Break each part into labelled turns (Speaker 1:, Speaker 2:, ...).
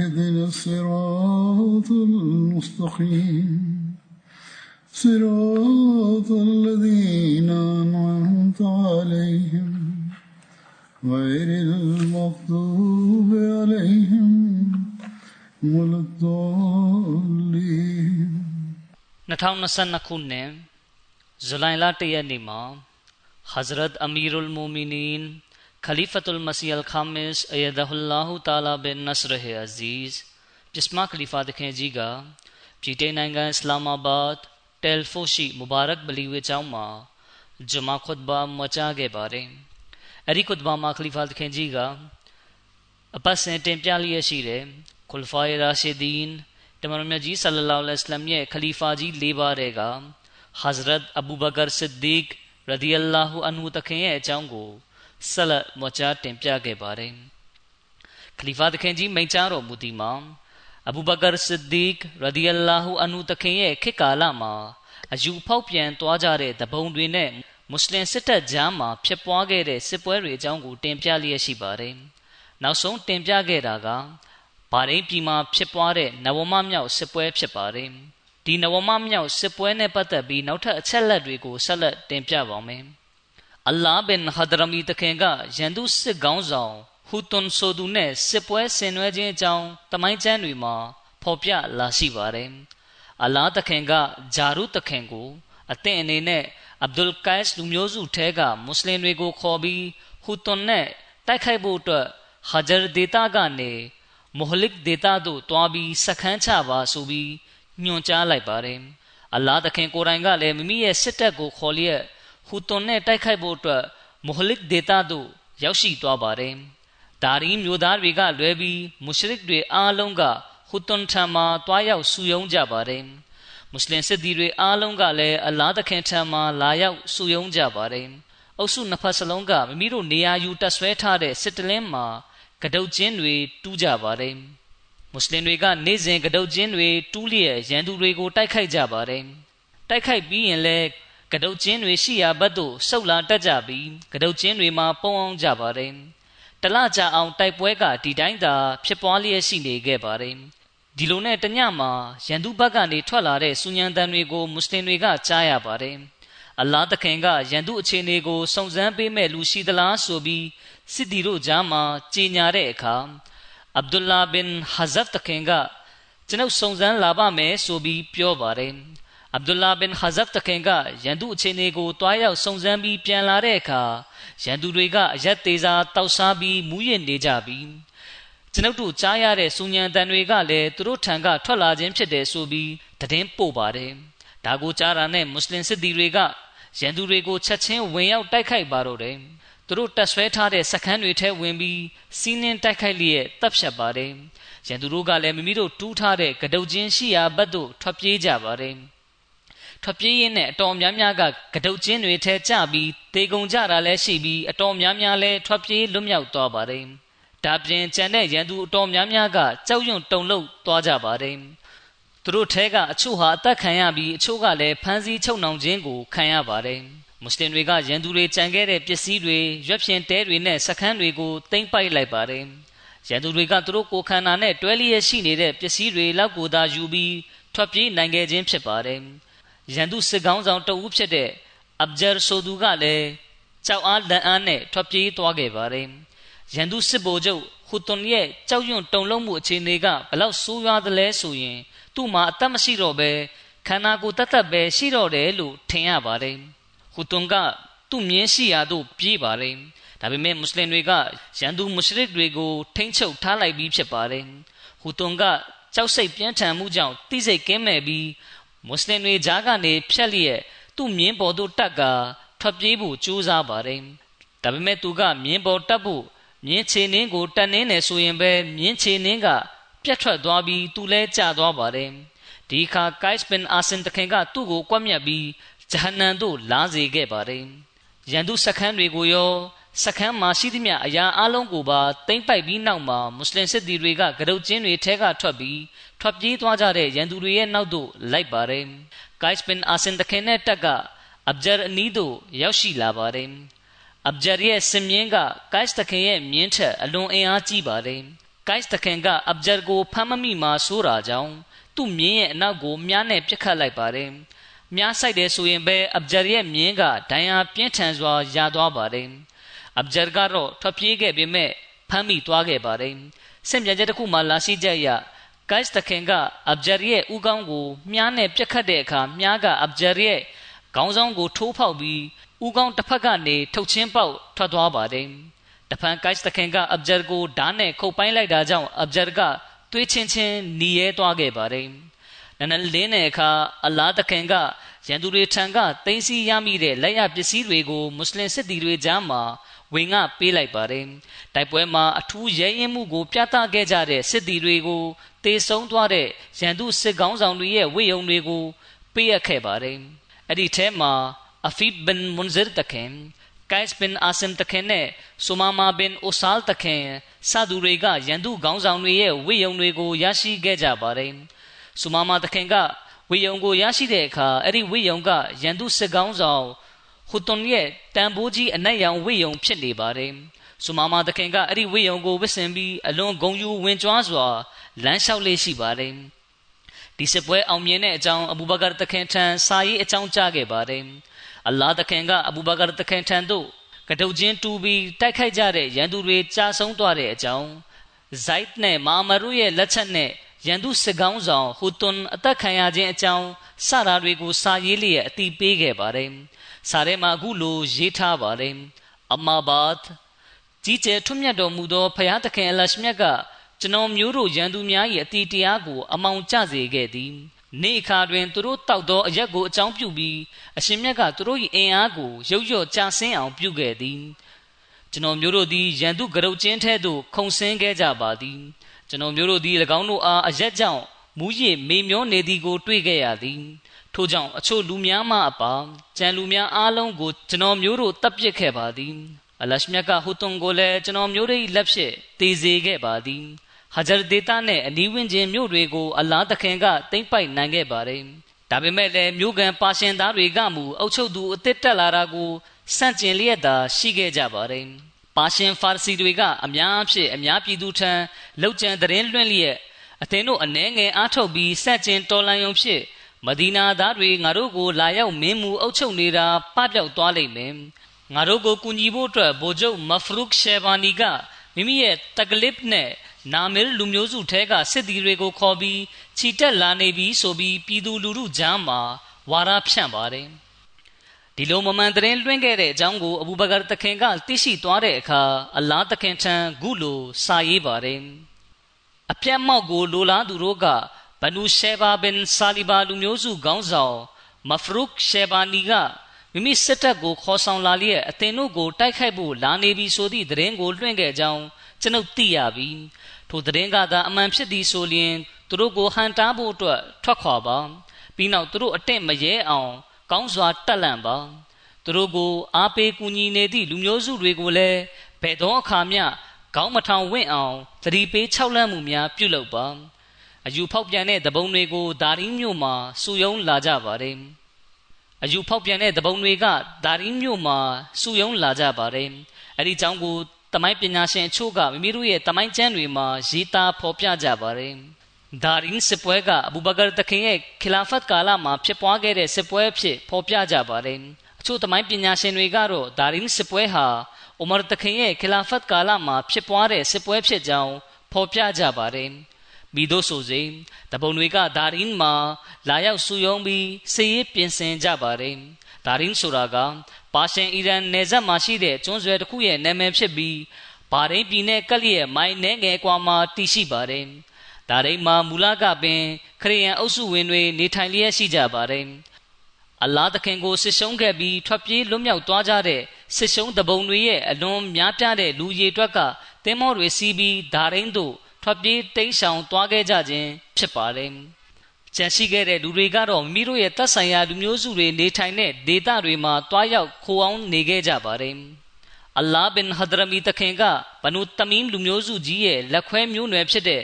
Speaker 1: اهدنا الصراط المستقيم صراط الذين أنعمت عليهم غير المغضوب عليهم ولا الضالين
Speaker 2: 2022ခုနှစ်ဇူလိုင်လ၁ရက်နေ့မှာ Hazrat Amirul Mu'minin Khalifatul Masih Al-Khamis Ayyadahullahu Ta'ala bin Nasr Aziz ပြစ်မခလီဖာတခင်ကြီးကပြည်ထိုင်နိုင်ငံအစ္စလာမာဘတ်တယ်ဖိုရှိမူဘာရက်ဘလီဝေကျောင်းမှာဂျမာခွတ်ဘာမချခဲ့ပါတယ်အဲ့ဒီခွတ်ဘာမှာခလီဖာတခင်ကြီးကအပတ်စဉ်တင်ပြလျက်ရှိတဲ့ခွလ်ဖာရာရှီဒီန်တမန်တော်မြတ်ကြီးဆလလောလ္လဟ်အလัยဟိဝါစလမ်ရဲ့ခလီဖာကြီး၄ပါးတဲ့က Hazrat Abu Bakar Siddiq ရဒီအလာဟူအန်ဟူတခင်ရဲ့အကြောင်းကို ဆက်လက်မချားတင်ပြခဲ့ပါတယ်။ခလီဖာတခင်ကြီးမိန့်ကြားတော်မူသည်မှာအဘူဘကာဆစ်ဒီကရဒီအလာဟူအန်ဟူတခင်ရဲ့ခေတ်ကာလမှာအယူဖောက်ပြန်သွားကြတဲ့တပုံတွေနဲ့မွတ်စလင်စစ်တပ်ကြားမှာဖြစ်ပွားခဲ့တဲ့စစ်ပွဲတွေအကြောင်းကိုတင်ပြလျက်ရှိပါတယ်။နောက်ဆုံးတင်ပြခဲ့တာကဘာရင်းပြည်မှာဖြစ်ပွားတဲ့နဝမမြောက်စစ်ပွဲဖြစ်ပါတယ်။ဒီနဝမမြောက်စစ်ပွဲနဲ့ပတ်သက်ပြီးနောက်ထပ်အချက်လက်တွေကိုဆက်လက်တင်ပြပါမယ်။ အလ္လာဟ်ဘင်ဟဒရမီတခင်ကရန်သူစစ်ကောင်းဆောင်ဟူတွန်ဆိုသူနဲ့စစ်ပွဲဆင်နွှဲခြင်းအကြောင်းတမိုင်းကျမ်းတွေမှာဖော်ပြလာရှိပါတယ်။အလ္လာဟ်တခင်ကဂျာရုတခင်ကိုအသင်အနေနဲ့အဗ်ဒุลကိုက်စ်လူမျိုးစုထဲကမွတ်စလင်တွေကိုခေါ်ပြီးဟူတွန်နဲ့တိုက်ခိုက်ဖို့အတွက်ဟာဂျာဒေတာကနေမိုဟလစ်ဒေတာတို့တွားပြီးစခန်းချပါဆိုပြီးညွှန်ကြားလိုက်ပါတယ်။အလ္လာဟ်သခင်ကိုယ်တိုင်ကလည်းမိမိရဲ့စစ်တပ်ကိုခေါ်လျက် ဟူတွန်နဲ့တိုက်ခိုက်ဖို့အတွက်မိုဟလစ်ဒေတာတို့ရောက်ရှိသွားပါတယ်။ဒါရီမျိုးသားတွေကလွဲပြီးမုရှရစ်တွေအားလုံးကဟူတွန်ထံမှာတွားရောက်စုယုံကြပါတယ်။မွတ်စလင်စစ်သည်တွေအားလုံးကလည်းအလ္လာဟ်သခင်ထံမှာလာရောက်စုယုံကြပါတယ်။အုပ်စုနှစ်ဖက်စလုံးကမိမိတို့နေရာယူတပ်ဆွဲထားတဲ့စစ်တလင်းမှာကဒုတ်ချင်းတွေတူးကြပါတယ်။မွတ်စလင်တွေက နေ့စဉ်ကဒုတ်ချင်းတွေတူးလျက်ရန်သူတွေကိုတိုက်ခိုက်ကြပါတယ်။တိုက်ခိုက်ပြီးရင်လည်း ကဒုတ်ချင်းတွေရှိရာဘက်သို့ဆုတ်လာတက်ကြပြီးကဒုတ်ချင်းတွေမှာပုံအောင်ကြပါတယ်။တလကြအောင်တိုက်ပွဲကဒီတိုင်းသာဖြစ်ပွားလျက်ရှိနေခဲ့ပါတယ်။ဒီလိုနဲ့တညမှာရန်သူဘက်ကနေထွက်လာတဲ့စူညံတန်တွေကိုမွတ်စလင်တွေကကြားရပါတယ်။အလ္လာဟ်သခင်ကရန်သူအခြေအနေကိုစုံစမ်းပေးမဲ့လူရှိသလားဆိုပြီးစစ်တီတို့ကြားမှာကြေညာတဲ့အခါအဗ်ဒူလာဘင်ဟဇတ်တခင်ကကျွန်ုပ်စုံစမ်းလာပါမယ်ဆိုပြီးပြောပါတယ် အဗ်ဒူလာဘင်ဟဇတ်တခင်ကရန်သူအခြေအနေကိုတွားရောက်စုံစမ်းပြီးပြန်လာတဲ့အခါရန်သူတွေကအရက်သေးစာတောက်စားပြီးမူးယစ်နေကြပြီးကျွန်ုပ်တို့ကြားရတဲ့စူညံတန်တွေကလည်းသူတို့ထံကထွက်လာခြင်းဖြစ်တယ်ဆိုပြီးတည်င်းပို့ပါတယ်ဒါကိုကြားတာနဲ့မွတ်စလင်စစ်သည်တွေကရန်သူတွေကိုချက်ချင်းဝင်ရောက်တိုက်ခိုက်ပါတော့တယ်သူတို့တက်ဆွဲထားတဲ့စခန်းတွေထဲဝင်ပြီးစီးနှင်းတိုက်ခိုက်လျက်တပ်ဖြတ်ပါတယ်။ရန်သူတို့ကလည်းမိမိတို့တူးထားတဲ့ကဒုတ်ချင်းရှိရာဘက်သို့ထွက်ပြေးကြပါတယ်။ ထွက်ပြေးရင်းနဲ့အတော်များများကကဒုတ်ချင်းတွေထဲကျပြီးတေကုံကြတာလည်းရှိပြီးအတော်များများလည်းထွက်ပြေးလွတ်မြောက်သွားပါတယ်။ဒါပြင်ကြံတဲ့ရန်သူအတော်များများကကြောက်ရွံ့တုန်လှုပ်သွားကြပါတယ်။သူတို့ထဲကအချို့ဟာအသက်ခံရပြီးအချို့ကလည်းဖမ်းဆီးချုပ်နှောင်ခြင်းကိုခံရပါတယ်။မွတ်စလင်တွေကရန်သူတွေကြံခဲ့တဲ့ပစ္စည်းတွေရွက်ဖြင်တဲတွေနဲ့စခန်းတွေကိုတင်ပိုက်လိုက်ပါတယ်။ရန်သူတွေကသူတို့ကိုခန္ဓာနဲ့တွဲလျက်ရှိနေတဲ့ပစ္စည်းတွေလောက်ကိုသာယူပြီးထွက်ပြေးနိုင်ခဲ့ခြင်းဖြစ်ပါတယ်။ ရန်သူစစ်ကောင်းဆောင်တဦးဖြစ်တဲ့အဘဂျာဆိုသူကလည်းကြောက်အားလန့်အားနဲ့ထွက်ပြေးသွားခဲ့ပါတယ်။ရန်သူစစ်ဗိုလ်ချုပ်ဟူတွန်ရဲ့ကြောက်ရွံ့တုန်လှုပ်မှုအခြေအနေကဘလောက်ဆိုးရွားသလဲဆိုရင် သူ့မှာအသက်မရှိတော့ပဲခန္ဓာကိုယ်တတ်တတ်ပဲရှိတော့တယ်လို့ထင်ရပါတယ်ဟူတွန်ကသူ့မြင်းရှိရာသို့ပြေးပါတယ်ဒါပေမဲ့မွတ်စလင်တွေကရန်သူမွရှရစ်တွေကိုထိမ့်ချုပ်ထားလိုက်ပြီးဖြစ်ပါတယ်ဟူတွန်ကကြောက်စိတ်ပြင်းထန်မှုကြောင့်တိစိတ်ကင်းမဲ့ပြီး မွတ်စလင်တွေကြားကနေဖြက်လျက်သူ့မြင်းပေါ်သို့တက်ကထွက်ပြေးဖို့ကြိုးစားပါတယ်ဒါပေမဲ့သူကမြင်းပေါ်တက်ဖို့မြင်းချေနှင်းကိုတက်နှင်းနေဆိုရင်ပဲမြင်းချေနှင်းကပြတ်ထွက်သွားပြီးသူလဲကျသွားပါတယ်ဒီအခါကိုက်စပင်အာဆင်တခင်ကသူ့ကိုကွပ်မျက်ပြီးဂျဟန္နမ်သို့လာစေခဲ့ပါတယ်ရန်သူစခန်းတွေကိုရော စခန်းမှာရှိသမျှအရာအလုံးကိုပါတိမ့်ပိုက်ပြီးနောက်မှာမွတ်စလင်စစ်သည်တွေကကရုတ်ချင်းတွေထဲကထွက်ပြီးထွက်ပြေးသွားကြတဲ့ရန်သူတွေရဲ့နောက်သို့လိုက်ပါတယ်။ကိုက်စပင်အာဆင်တခင်နဲ့တက်ကအဘဂျာအနီးသို့ရောက်ရှိလာပါတယ်။အဘဂျာရဲ့စင်မြင်းကကိုက်စတခင်ရဲ့မြင်းထက်အလွန်အင်အားကြီးပါတယ်။ကိုက်စတခင်ကအဘဂျာကိုဖမ်းမမိမှဆိုးတာကြောင့်သူ့မြင်းရဲ့အနောက်ကိုမြားနဲ့ပြစ်ခတ်လိုက်ပါတယ်။မြားဆိုင်တယ်ဆိုရင်ပဲအဘဂျာရဲ့မြင်းကဒဏ်ရာပြင်းထန်စွာရသွားပါတယ်။ အဘဂျာကတော့ထွက်ပြေးခဲ့ပေမဲ့ဖမ်းမိသွားခဲ့ပါတယ်။စင်ပြန်ချက်တစ်ခုမှလာရှိချက်အရကိုက်စ်တခင်ကအဘဂျာရဲ့ဥကောင်းကိုမြားနဲ့ပြက်ခတ်တဲ့အခါမြားကအဘဂျာရဲ့ခေါင်းဆောင်ကိုထိုးဖောက်ပြီးဥကောင်းတစ်ဖက်ကနေထုတ်ချင်းပေါက်ထွက်သွားပါတယ်။တဖန်ကိုက်စ်တခင်ကအဘဂျာကိုဓာတ်နဲ့ခုတ်ပိုင်းလိုက်တာကြောင့်အဘဂျာကသွေးချင်းချင်းหนีရဲသွားခဲ့ပါတယ်။နနလင်းတဲ့အခါအလားတခင်ကရန်သူတွေထံကတင်းစီရမိတဲ့လက်ရပစ္စည်းတွေကိုမွတ်စလင်စစ်သည်တွေကြားမှာ ဝင်ငါပေးလိုက်ပါတယ်တိုက်ပွဲမှာအထူးရဲရင်မှုကိုပြသခဲ့ကြတဲ့စစ်သည်တွေကိုတေဆုံးသွားတဲ့ရန်သူစစ်ကောင်းဆောင်တွေရဲ့ဝိယုံတွေကိုပေးအပ်ခဲ့ပါတယ်အဲ့ဒီထဲမှာအဖီဘင်မွန်ဇာတခင်ကိုက်စ်ဘင်အာဆမ်တခင်နဲ့ဆူမာမာဘင်အိုဆာလ်တခင်စသူတွေကရန်သူခေါင်းဆောင်တွေရဲ့ဝိယုံတွေကိုရရှိခဲ့ကြပါတယ်ဆူမာမာတခင်ကဝိယုံကိုရရှိတဲ့အခါအဲ့ဒီဝိယုံကရန်သူစစ်ကောင်းဆောင် ဟူတွန်ရဲ့တန်ဖိုးကြီးအနက်ရောင်ဝိယုံဖြစ်နေပါတယ်။ဆူမာမာတခင်ကအဲ့ဒီဝိယုံကိုဝစ်စင်ပြီးအလွန်ဂုံယူဝင်ကြွားစွာလမ်းလျှောက်လေးရှိပါတယ်။ဒီစစ်ပွဲအောင်မြင်တဲ့အကြောင်းအဘူဘကာတခင်ထံစာရေးအကြောင်းကြားခဲ့ပါတယ်။အလ္လာဟ်တခင်ကအဘူဘကာတခင်ထံသို့ကတုတ်ချင်းတူပြီးတိုက်ခိုက်ကြတဲ့ရန်သူတွေကြာဆုံးသွားတဲ့အကြောင်းဇိုက်နဲ့မာမရုရဲ့လက်ချက်နဲ့ရန်သူစစ်ကောင်းဆောင်ဟူတွန်အသက်ခံရခြင်းအကြောင်းစတာတွေကိုစာရေးလျက်အတိပေးခဲ့ပါတယ်။ စာထဲမှာအခုလိုရေးထားပါတယ်အမာဘတ်ကြီးကျယ်ထွတ်မြတ်တော်မူသောဖျားသခင်အလရှမြတ်ကကျွန်တော်မျိုးတို့ရန်သူများ၏အတီတရားကို အမောင်ကျစေခဲ့သည်နေအခါတွင်သူတို့တောက်သောအရက်ကိုအကြောင်းပြုပြီးအရှင်မြတ်ကသူတို့၏အင်အားကိုရုပ်ရော့ကြာဆင်းအောင်ပြုခဲ့သည်ကျွန်တော်မျိုးတို့သည်ရန်သူကရုတ်ချင်းထဲသို့ခုန်ဆင်းခဲ့ကြပါသည်ကျွန်တော်မျိုးတို့သည်၎င်းတို့အားအရက်ကြောင့်မူးယစ်မေမျောနေသည်ကို တွေ့ခဲ့ရသည် ထို့ကြောင့်အချို့လူများမှအပါကြံလူများအားလုံးကိုကျွန်တော်မျိုးတို့တပ်ပစ်ခဲ့ပါသည်အလရှမြတ်ကဟူတွန်ကိုလည်းကျွန်တော်မျိုးတို့၏လက်ဖြင့်တည်စေခဲ့ပါသည်ဟဂျာဒေတာနှင့်အနီးဝန်းကျင်မြို့တွေကိုအလားသခင်ကတိမ့်ပိုက်နိုင်ခဲ့ပါတယ်ဒါပေမဲ့လည်းမြို့ကန်ပါရှင်သားတွေကမူအုပ်ချုပ်သူအစ်စ်တက်လာတာကိုစန့်ကျင်လျက်သာရှိခဲ့ကြပါတယ်ပါရှင်ဖာစီတွေကအများအဖြစ်အများပြည်သူထံလောက်ကျန်သတင်းလွှင့်လျက်အသင်တို့အနှဲငယ်အားထုတ်ပြီးစန့်ကျင်တော်လှန်ရုံဖြစ် မဒီနာသားတွေငါတို့ကိုလာရောက်မင်းမူအုပ်ချုပ်နေတာပပျောက်သွားလိမ့်မယ်ငါတို့ကိုကူညီဖို့အတွက်ဗိုလ်ချုပ်မဖရုခ်ရှေဘာနီကမိမိရဲ့တကလစ်နဲ့နာမီလူမျိုးစုထဲကစစ်သည်တွေကိုခေါ်ပြီးခြိတက်လာနေပြီဆိုပြီးပြည်သူလူထုကြားမှာဝါဒဖြန့်ပါတယ်ဒီလိုမမှန်သတင်းလွှင့်ခဲ့တဲ့အကြောင်းကိုအဘူဘကာတခင်ကသိရှိသွားတဲ့အခါအလားတခင်ထံဂုလိုစာရေးပါတယ်အပြတ်မောက်ကိုလိုလားသူတို့က ဘနူရှေဘာဘင်ဆာလီဘာလူမျိုးစုခေါင်းဆောင်မဖရုခ်ရှေဘာနီကမိမိစစ်တပ်ကိုခေါ်ဆောင်လာလျက်အသင်တို့ကိုတိုက်ခိုက်ဖို့လာနေပြီဆိုသည့်သတင်းကိုလွှင့်ခဲ့ကြောင်းကျွန်ုပ်သိရပြီထိုသတင်းကသာအမှန်ဖြစ်သည်ဆိုလျှင်သူတို့ကိုဟန်တားဖို့အတွက်ထွက်ခွာပါပြီးနောက်သူတို့အတင့်မရဲအောင်ကောင်းစွာတက်လန့်ပါသူတို့ကိုအားပေးကူညီနေသည့်လူမျိုးစုတွေကိုလည်းဘယ်တော့အခါမျှခေါင်းမထောင်ဝင့်အောင်သတိပေး၆လန့်မှုများပြုလုပ်ပါ အယူဖောက်ပြန်တဲ့တပုံတွေကိုဒါရင်းမြို့မှာစုယုံလာကြပါတယ်အယူဖောက်ပြန်တဲ့တပုံတွေကဒါရင်းမြို့မှာစုယုံလာကြပါတယ်အဲ့ဒီအကြောင်းကိုတမိုင်းပညာရှင်အချို့ကမိမိတို့ရဲ့တမိုင်းကျမ်းတွေမှာရေးသားဖော်ပြကြပါတယ်ဒါရင်းစစ်ပွဲကအဘူဘကာတခင်ရဲ့ခလာဖတ်ကာလမှာဖြစ်ပွားခဲ့တဲ့စစ်ပွဲဖြစ်ဖော်ပြကြပါတယ်အချို့တမိုင်းပညာရှင်တွေကတော့ဒါရင်းစစ်ပွဲဟာအိုမာတခင်ရဲ့ခလာဖတ်ကာလမှာဖြစ်ပွားတဲ့စစ်ပွဲဖြစ်ကြောင်းဖော်ပြကြပါတယ် မိတို့ဆိုစေတပုံတွေကဒါရင်းမှာလာရောက်စုယုံပြီးစစ်ရေးပြင်ဆင်ကြပါတယ်ဒါရင်းဆိုတာကပါရှင်အီရန်နယ်စပ်မှာရှိတဲ့ကျွန်းဆွယ်တစ်ခုရဲ့နာမည်ဖြစ်ပြီးဘာရိန်ပြည်နယ်ကလျက်မိုင်းနဲ့ငယ်ကွာမှာတည်ရှိပါတယ်ဒါရိန်မှာမူလကပင်ခရီးယန်အုပ်စုဝင်တွေနေထိုင်လျက်ရှိကြပါတယ်အလာသခင်ကိုစစ်ရှုံးခဲ့ပြီးထွက်ပြေးလွတ်မြောက်သွားကြတဲ့စစ်ရှုံးတပုံတွေရဲ့အလွန်များပြားတဲ့လူရည်တွက်ကတင်းမောတွေစီးပြီးဒါရင်းတို့ ထွက်ပြေးတိမ်းရှောင်သွားခဲ့ကြခြင်းဖြစ်ပါတယ်။ကြံရှိခဲ့တဲ့လူတွေကတော့မိမိတို့ရဲ့တပ်ဆိုင်ရာလူမျိုးစုတွေနေထိုင်တဲ့ဒေသတွေမှာတွားရောက်ခိုးအောင်နေခဲ့ကြပါတယ်။အလ္လာဟ်ဘင်ဟဒရမီတခင်ကဘနုတမီမ်လူမျိုးစုကြီးရဲ့လက်ခွဲမျိုးနွယ်ဖြစ်တဲ့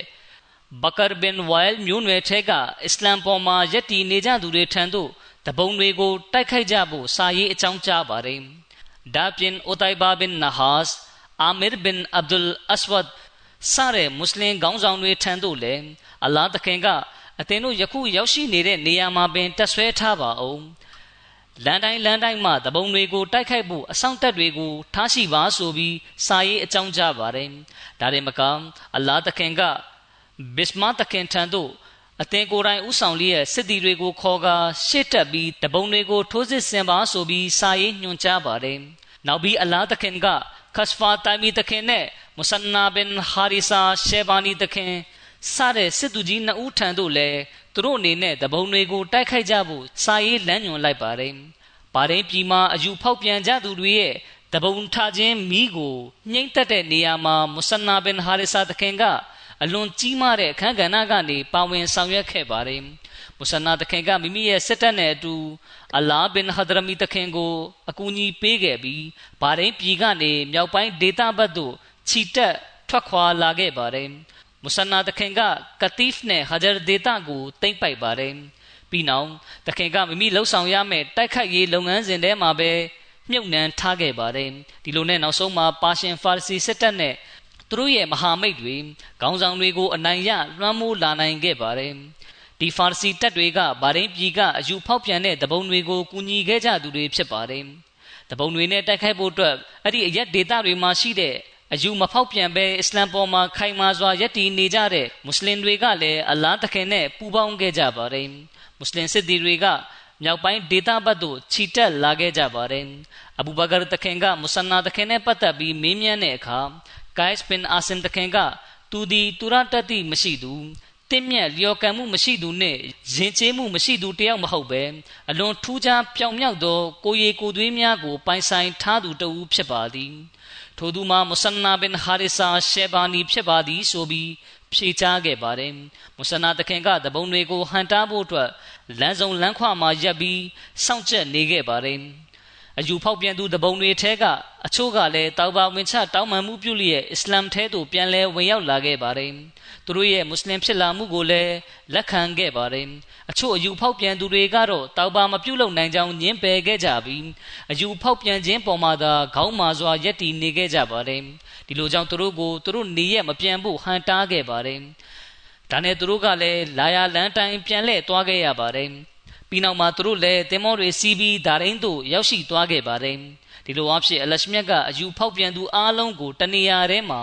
Speaker 2: ဘကာဘင်ဝိုင်လ်မျိုးနွယ်ထဲကအစ္စလမ်ပေါ်မှာယက်တီနေကြသူတွေထံသို့တပုံတွေကိုတိုက်ခိုက်ကြဖို့စာရေးအကြောင်းကြားပါတယ်။ဒါပြင်အိုတိုင်ဘာဘင်နဟာစ်အာမီရ်ဘင်အဗ်ဒุลအစဝတ် စတဲ့မွတ်စလင်ခေါင်းဆောင်တွေထံသို့လည်းအလာသခင်ကအသင်တို့ယခုရောက်ရှိနေတဲ့နေရာမှာပင်တက်ဆွဲထားပါအောင်လန်တိုင်းလန်တိုင်းမှာတပုံတွေကိုတိုက်ခိုက်ဖို့အဆောင်တက်တွေကိုထားရှိပါဆိုပြီးစာရေးအကြောင်းကြားပါတယ်ဒါရင်မကအလာသခင်ကဘစ်မာတခင်ထံသို့အသင်ကိုယ်တိုင်ဥဆောင်လျက်စစ်တီတွေကိုခေါ်ကာရှေ့တက်ပြီးတပုံတွေကိုထိုးစစ်ဆင်ပါဆိုပြီးစာရေးညွှန်ကြားပါတယ်နောက်ပြီးအလာသခင်ကခတ်ဖာတိုင်မီတခင်နဲ့ မုဆန်နာဘင်ဟာရီဆာရှေဘာနီတခင်စတဲ့စစ်သူကြီးနှစ်ဦးထံသို့လည်းသူတို့အနေနဲ့တပုံတွေကိုတိုက်ခိုက်ကြဖို့စာရေးလမ်းညွှန်လိုက်ပါတယ်။ဘာရင်ပြည်မှာအယူဖောက်ပြန်ကြသူတွေရဲ့တပုံထခြင်းမိကိုနှိမ့်သက်တဲ့နေရာမှာမုဆန်နာဘင်ဟာရီဆာတခင်ကအလွန်ကြီးမားတဲ့အခမ်းကဏ္ဍကနေပါဝင်ဆောင်ရွက်ခဲ့ပါတယ်။မုဆန်နာတခင်ကမိမိရဲ့စစ်တပ်နဲ့အတူအလာဘင်ဟဒရမီတခင်ကိုအကူအညီပေးခဲ့ပြီးဘာရင်ပြည်ကနေမြောက်ပိုင်းဒေသဘက်သို့ ခြိတက်ထွက်ခွာလာခဲ့ပါတယ်။မုဆန်နာတခင်ကကတီဖ်နဲ့ဟာဂျာဒေတာကိုတိမ့်ပိုက်ပါတယ်။ပြီးနောက်တခင်ကမိမိလှုပ်ဆောင်ရမယ့်တိုက်ခိုက်ရေးလုပ်ငန်းစဉ်ထဲမှာပဲမြုပ်နှံထားခဲ့ပါတယ်။ဒီလိုနဲ့နောက်ဆုံးမှာပါရှင်ဖာရစီစစ်တပ်နဲ့သူတို့ရဲ့မဟာမိတ်တွေခေါင်းဆောင်တွေကိုအနိုင်ရလွှမ်းမိုးလာနိုင်ခဲ့ပါတယ်။ဒီဖာရစီတပ်တွေကဗာရင်းပြည်ကအယူဖောက်ပြန်တဲ့တပုံတွေကိုကူညီခဲ့ကြသူတွေဖြစ်ပါတယ်။တပုံတွေနဲ့တိုက်ခိုက်ဖို့အတွက်အဲ့ဒီအရက်ဒေတာတွေမှာရှိတဲ့ အယူမဖောက်ပြန်ပဲအစ္စလမ်ပေါ်မှာခိုင်မာစွာယက်တည်နေကြတဲ့မွတ်စလင်တွေကလည်းအလားတခင်နဲ့ပူးပေါင်းခဲ့ကြပါတယ်မွတ်စလင်စစ်သည်တွေကမြောက်ပိုင်းဒေသဘက်သို့ခြိတက်လာခဲ့ကြပါတယ်အဘူဘကာတခင်ကမုဆန်နာတခင်နဲ့ပတ်သက်ပြီးမေးမြန်းတဲ့အခါဂိုင်စ်ဘင်အာဆင်တခင်ကသူဒီတူရတတိမရှိသူတင့်မြတ်လျော်ကံမှုမရှိသူနဲ့ရင်ကျေးမှုမရှိသူတယောက်မဟုတ်ပဲအလွန်ထူးခြားပြောင်မြောက်သောကိုရီကိုသွေးများကိုပိုင်ဆိုင်ထားသူတဦးဖြစ်ပါသည် ထိုသူမှာမုဆန်နာဘင်ဟာရီဆာရှေဘာနီဖြစ်ပါသည်ဆိုပြီးဖြေချခဲ့ပါတယ်မုဆနာတခင်ကတပုံတွေကိုဟန်တားဖို့အတွက်လမ်းစုံလမ်းခွမှာရပ်ပြီးစောင့်ကြက်နေခဲ့ပါတယ် အယူဖောက်ပြန်သူတပုံတွေထဲကအချို့ကလည်းတောက်ပါဝင်ချတောင်းပန်မှုပြုလျက်အစ္စလာမ်ထဲသို့ပြန်လဲဝင်ရောက်လာခဲ့ပါတယ်သူတို့ရဲ့မွတ်စလင်ဖြစ်လာမှုကိုလည်းလက်ခံခဲ့ပါတယ်အချို့အယူဖောက်ပြန်သူတွေကတော့တောက်ပါမပြုတ်လုံနိုင်ကြောင်းညင်းပယ်ခဲ့ကြပြီးအယူဖောက်ပြန်ခြင်းပေါ်မှာသာခေါင်းမာစွာယက်တီနေခဲ့ကြပါတယ်ဒီလိုကြောင့်သူတို့ကိုသူတို့နေရမပြန်ဖို့ဟန်တားခဲ့ပါတယ်ဒါနဲ့သူတို့ကလည်းလာယာလန်တိုင်းပြန်လှည့်သွားခဲ့ရပါတယ် ပြီးနောက်မှာသူတို့လည်းတင်မောတွေစီးပြီးဒါရင်းတို့ရောက်ရှိသွားခဲ့ပါတယ်ဒီလိုအဖြစ်အလရှမြတ်ကအယူဖောက်ပြန်သူအားလုံးကိုတနေရာထဲမှာ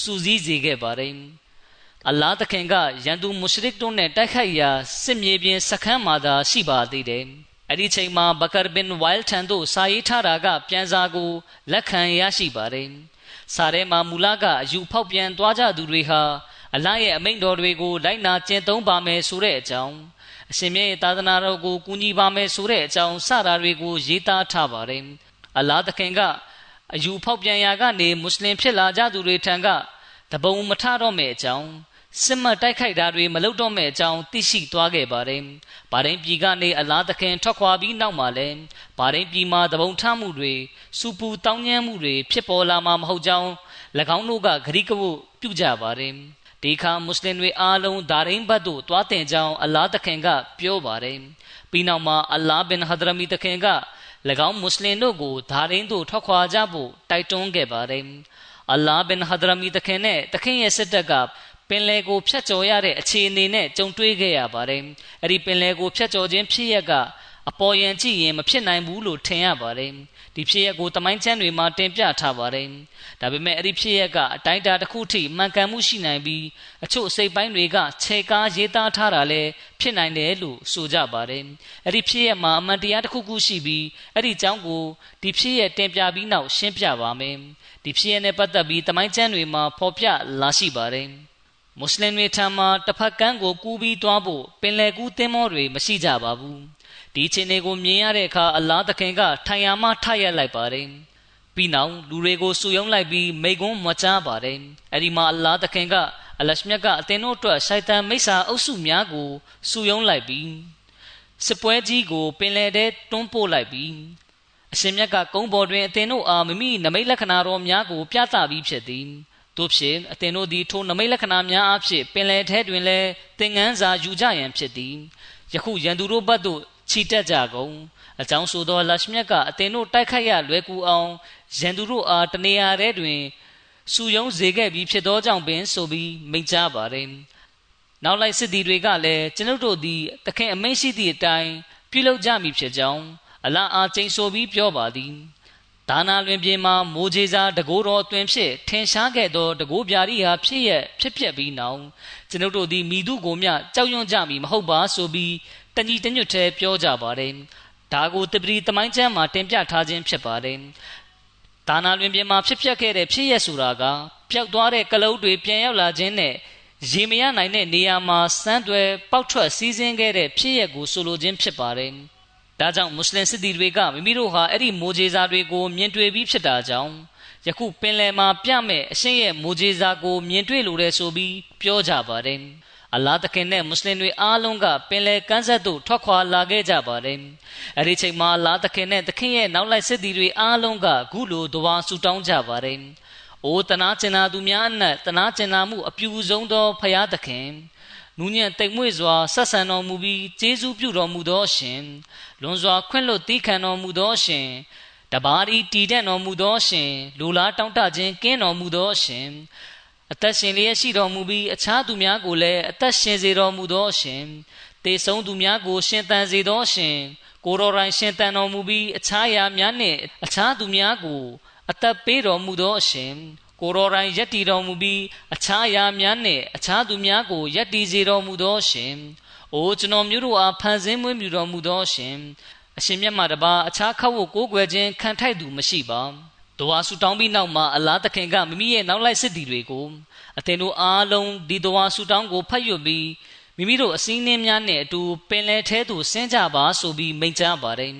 Speaker 2: စူးစီးစေခဲ့ပါတယ်အလ္လာဟ်သခင်ကရန်သူမုရှရစ်တို့နဲ့တိုက်ခိုက်ရာစစ်မြေပြင်စခန်းမှာသာရှိပါသေးတယ်အဲ့ဒီချိန်မှာဘကာဘင်ဝိုင်လ်ထန်တို့စာရေးထားတာက ပြန်စာကိုလက်ခံရရှိပါတယ်စာထဲမှာမူလကအယူဖောက်ပြန်သွားကြသူတွေဟာအလ္လာဟ်ရဲ့အမိန့်တော်တွေကိုလိုက်နာကျင့်သုံးပါမယ်ဆိုတဲ့အကြောင်း အရှင်မြတ်ရဲ့သာသနာတော်ကိုကူညီပါမယ်ဆိုတဲ့အကြောင်းစတာတွေကိုရေးသားထားပါတယ်အလ္လာဟ်သခင်ကအယူဖောက်ပြန်ရာကနေမွတ်စလင်ဖြစ်လာကြသူတွေထံကတပုံမထတော့မယ့်အကြောင်းစစ်မှတ်တိုက်ခိုက်တာတွေမလုပ်တော့မယ့်အကြောင်းသိရှိသွားခဲ့ပါတယ်။ဗာရင်ပြည်ကနေအလားသခင်ထွက်ခွာပြီးနောက်မှာလည်းဗာရင်ပြည်မှာတပုံထမှုတွေစူပူတောင်းညမ်းမှုတွေဖြစ်ပေါ်လာမှာမဟုတ်ကြောင်း၎င်းတို့ကဂရိကဝတ်ပြုကြပါတယ်။ ဒီခါမွတ်စလင်တွေအားလုံးဒါရင်းဘတ်သို့တွားတင်ကြောင်းအလားသခင်ကပြောပါတယ်။ပြီးနောက်မှာအလားဘင်ဟဒရမီသခင်က၎င်းမွတ်စလင်တို့ကိုဒါရင်းသို့ထွက်ခွာကြဖို့တိုက်တွန်းခဲ့ပါတယ်။အလားဘင်ဟဒရမီသခင်နဲ့သခင်ရဲ့စစ်တပ်ကပင်လယ်ကိုဖြတ်ကျော်ရတဲ့အခြေအနေနဲ့ကြုံတွေ့ခဲ့ရပါတယ်။အဲ့ဒီပင်လယ်ကိုဖြတ်ကျော်ခြင်းဖြစ်ရက်ကအပေါ်ယံကြည့်ရင်မဖြစ်နိုင်ဘူးလို့ထင်ရပါတယ်။ ဒဒီဖြစ်ရက်ကိုတမိုင်းချမ်းတွေမှာတင်ပြထားပါတယ်ဒါပေမဲ့အဲ့ဒီဖြစ်ရက်ကအတိုင်းအတာတစ်ခုထိမှန်ကန်မှုရှိနိုင်ပြီးအချို့စိတ်ပိုင်းတွေကခြေကားရေးသားထားတာလည်းဖြစ်နိုင်တယ်လို့ဆိုကြပါတယ်အဲ့ဒီဖြစ်ရက်မှာအမှန်တရားတစ်ခုခုရှိပြီးအဲ့ဒီအကြောင်းကိုဒီဖြစ်ရက်တင်ပြပြီးနောက်ရှင်းပြပါမယ်ဒီဖြစ်ရက်နဲ့ပတ်သက်ပြီးတမိုင်းချမ်းတွေမှာဖော်ပြလာရှိပါတယ်မွတ်စလင်တွေထံမှာတစ်ဖက်ကမ်းကိုကူးပြီးသွားဖို့ပင်လယ်ကူးသင်းမောတွေမရှိကြပါဘူး ဒီခြေနေကိုမြင်ရတဲ့အခါအလားသခင်ကထိုင်ရမှထရက်လိုက်ပါတယ်ပြီးနောက်လူတွေကိုစုယုံလိုက်ပြီးမိကွန်းမချားပါတယ်အဲ့ဒီမှာအလားသခင်ကအလရှမြတ်ကအသင်တို့အတွက်ရှိုက်တန်မိစ္ဆာအုပ်စုများကိုစုယုံလိုက်ပြီးစစ်ပွဲကြီးကိုပင်လယ်ထဲတွန်းပို့လိုက်ပြီးအရှင်မြတ်ကကုန်းပေါ်တွင်အသင်တို့အားမိမိနမိတ်လက္ခဏာတော်များကိုပြသပြီးဖြစ်သည်တို့ဖြင့်အသင်တို့သည်ထိုနမိတ်လက္ခဏာများအဖြစ်ပင်လယ်ထဲတွင်လည်းသင်ငန်းစာယူကြရန်ဖြစ်သည်ယခုရန်သူတို့ဘက်သို့ ခြိတက်ကြကုန်အကြောင်းဆိုသောလရှမြတ်ကအသင်တို့တိုက်ခိုက်ရလွယ်ကူအောင်ရန်သူတို့အားတနေရာထဲတွင်စူယုံစေခဲ့ပြီးဖြစ်သောကြောင့်ပင်ဆိုပြီးမိန့်ကြားပါတယ်နောက်လိုက်စစ်သည်တွေကလည်းကျွန်ုပ်တို့သည်တခင်အမိန့်ရှိသည့်အတိုင်းပြုလုပ်ကြမည်ဖြစ်ကြောင်းအလားအားကျိန်ဆိုပြီးပြောပါသည် ဒါနာလွင်ပြင်မှာမိုးကြီးစားတကိုးတော်အတွင်ဖြစ်ထင်ရှားခဲ့သောတကိုးပြာရီဟာဖြစ်ရဖြစ်ပျက်ပြီးနောက်ကျွန်ုပ်တို့သည်မိသူကိုမျှကြောက်ရွံ့ကြမည်မဟုတ်ပါဆိုပြီးတညီတညွတ်တည်းပြောကြပါတယ်ဒါကိုတပတိတမိုင်းချမ်းမှာတင်ပြထားခြင်းဖြစ်ပါတယ်ဒါနာလွင်ပြင်မှာဖြစ်ပျက်ခဲ့တဲ့ဖြစ်ရဆိုတာကပျောက်သွားတဲ့ကလုတ်တွေပြန်ရောက်လာခြင်းနဲ့ရေမရနိုင်တဲ့နေရာမှာစမ်းတွယ်ပေါက်ထွက်စီးဆင်းခဲ့တဲ့ဖြစ်ရက်ကိုဆိုလိုခြင်းဖြစ်ပါတယ် ဒါကြောင့်မွတ်စလင်စစ်သည်တွေကမိမိတို့ဟာအဲ့ဒီမိုဂျေဇာတွေကိုမြင်တွေ့ပြီးဖြစ်တာကြောင့်ယခုပင်လယ်မှာပြမဲ့အရှင်ရဲ့မိုဂျေဇာကိုမြင်တွေ့လိုတဲ့ဆိုပြီးပြောကြပါတယ်အလာသခင်နဲ့မွတ်စလင်တွေအားလုံးကပင်လယ်ကမ်းစပ်သို့ထွက်ခွာလာခဲ့ကြပါတယ်။အဲဒီချိန်မှာအလာသခင်နဲ့သခင်ရဲ့နောက်လိုက်စစ်သည်တွေအားလုံးကဂုလိုတဝါဆူတောင်းကြပါတယ်။အိုတနာကျင်နာသူများအနက်တနာကျင်နာမှုအပြူဆုံးသောဖရာသခင် နူးညံ့တိမ်မွေ့စွာဆက်ဆံတော်မူပြီးကျေးဇူးပြုတော်မူသောရှင်လွန်စွာခွင့်လွတ်တီးခံတော်မူသောရှင်တပါးဤတည်တဲ့တော်မူသောရှင်လူလားတောင့်တခြင်းကင်းတော်မူသောရှင်အသက်ရှင်လျက်ရှိတော်မူပြီးအခြားသူများကိုလည်းအသက်ရှင်စေတော်မူသောရှင်တေဆုံးသူများကို ရှင်သန်စေသောရှင်ကိုတော်တိုင်ရှင်သန်တော်မူပြီးအခြားရာများနှင့်အခြားသူများကို အသက်ပေးတော်မူသောရှင် ကိုတော်တိုင်ယက်တည်တော်မူပြီးအခြားရာများနှင့်အခြားသူများကိုယက်တည်စေတော်မူသောရှင်အိုကျွန်တော်မျိုးတို့အားဖန်ဆင်းမွေးမြူတော်မူသောရှင်အရှင်မြတ်မှတပါအခြားခောက်ကိုကိုးကွယ်ခြင်းခံထိုက်သူမရှိပါဒဝါဆူတောင်းပြီးနောက်မှာအလားသခင်ကမိမိရဲ့နောက်လိုက်စစ်သည်တွေကိုအသင်တို့အားလုံးဒီဒဝါဆူတောင်းကိုဖတ်ရွတ်ပြီးမိမိတို့အစည်းအဝေးများနဲ့အတူပင်လယ်ထဲသို့ဆင်းကြပါဆိုပြီးမိန့်ကြားပါတယ်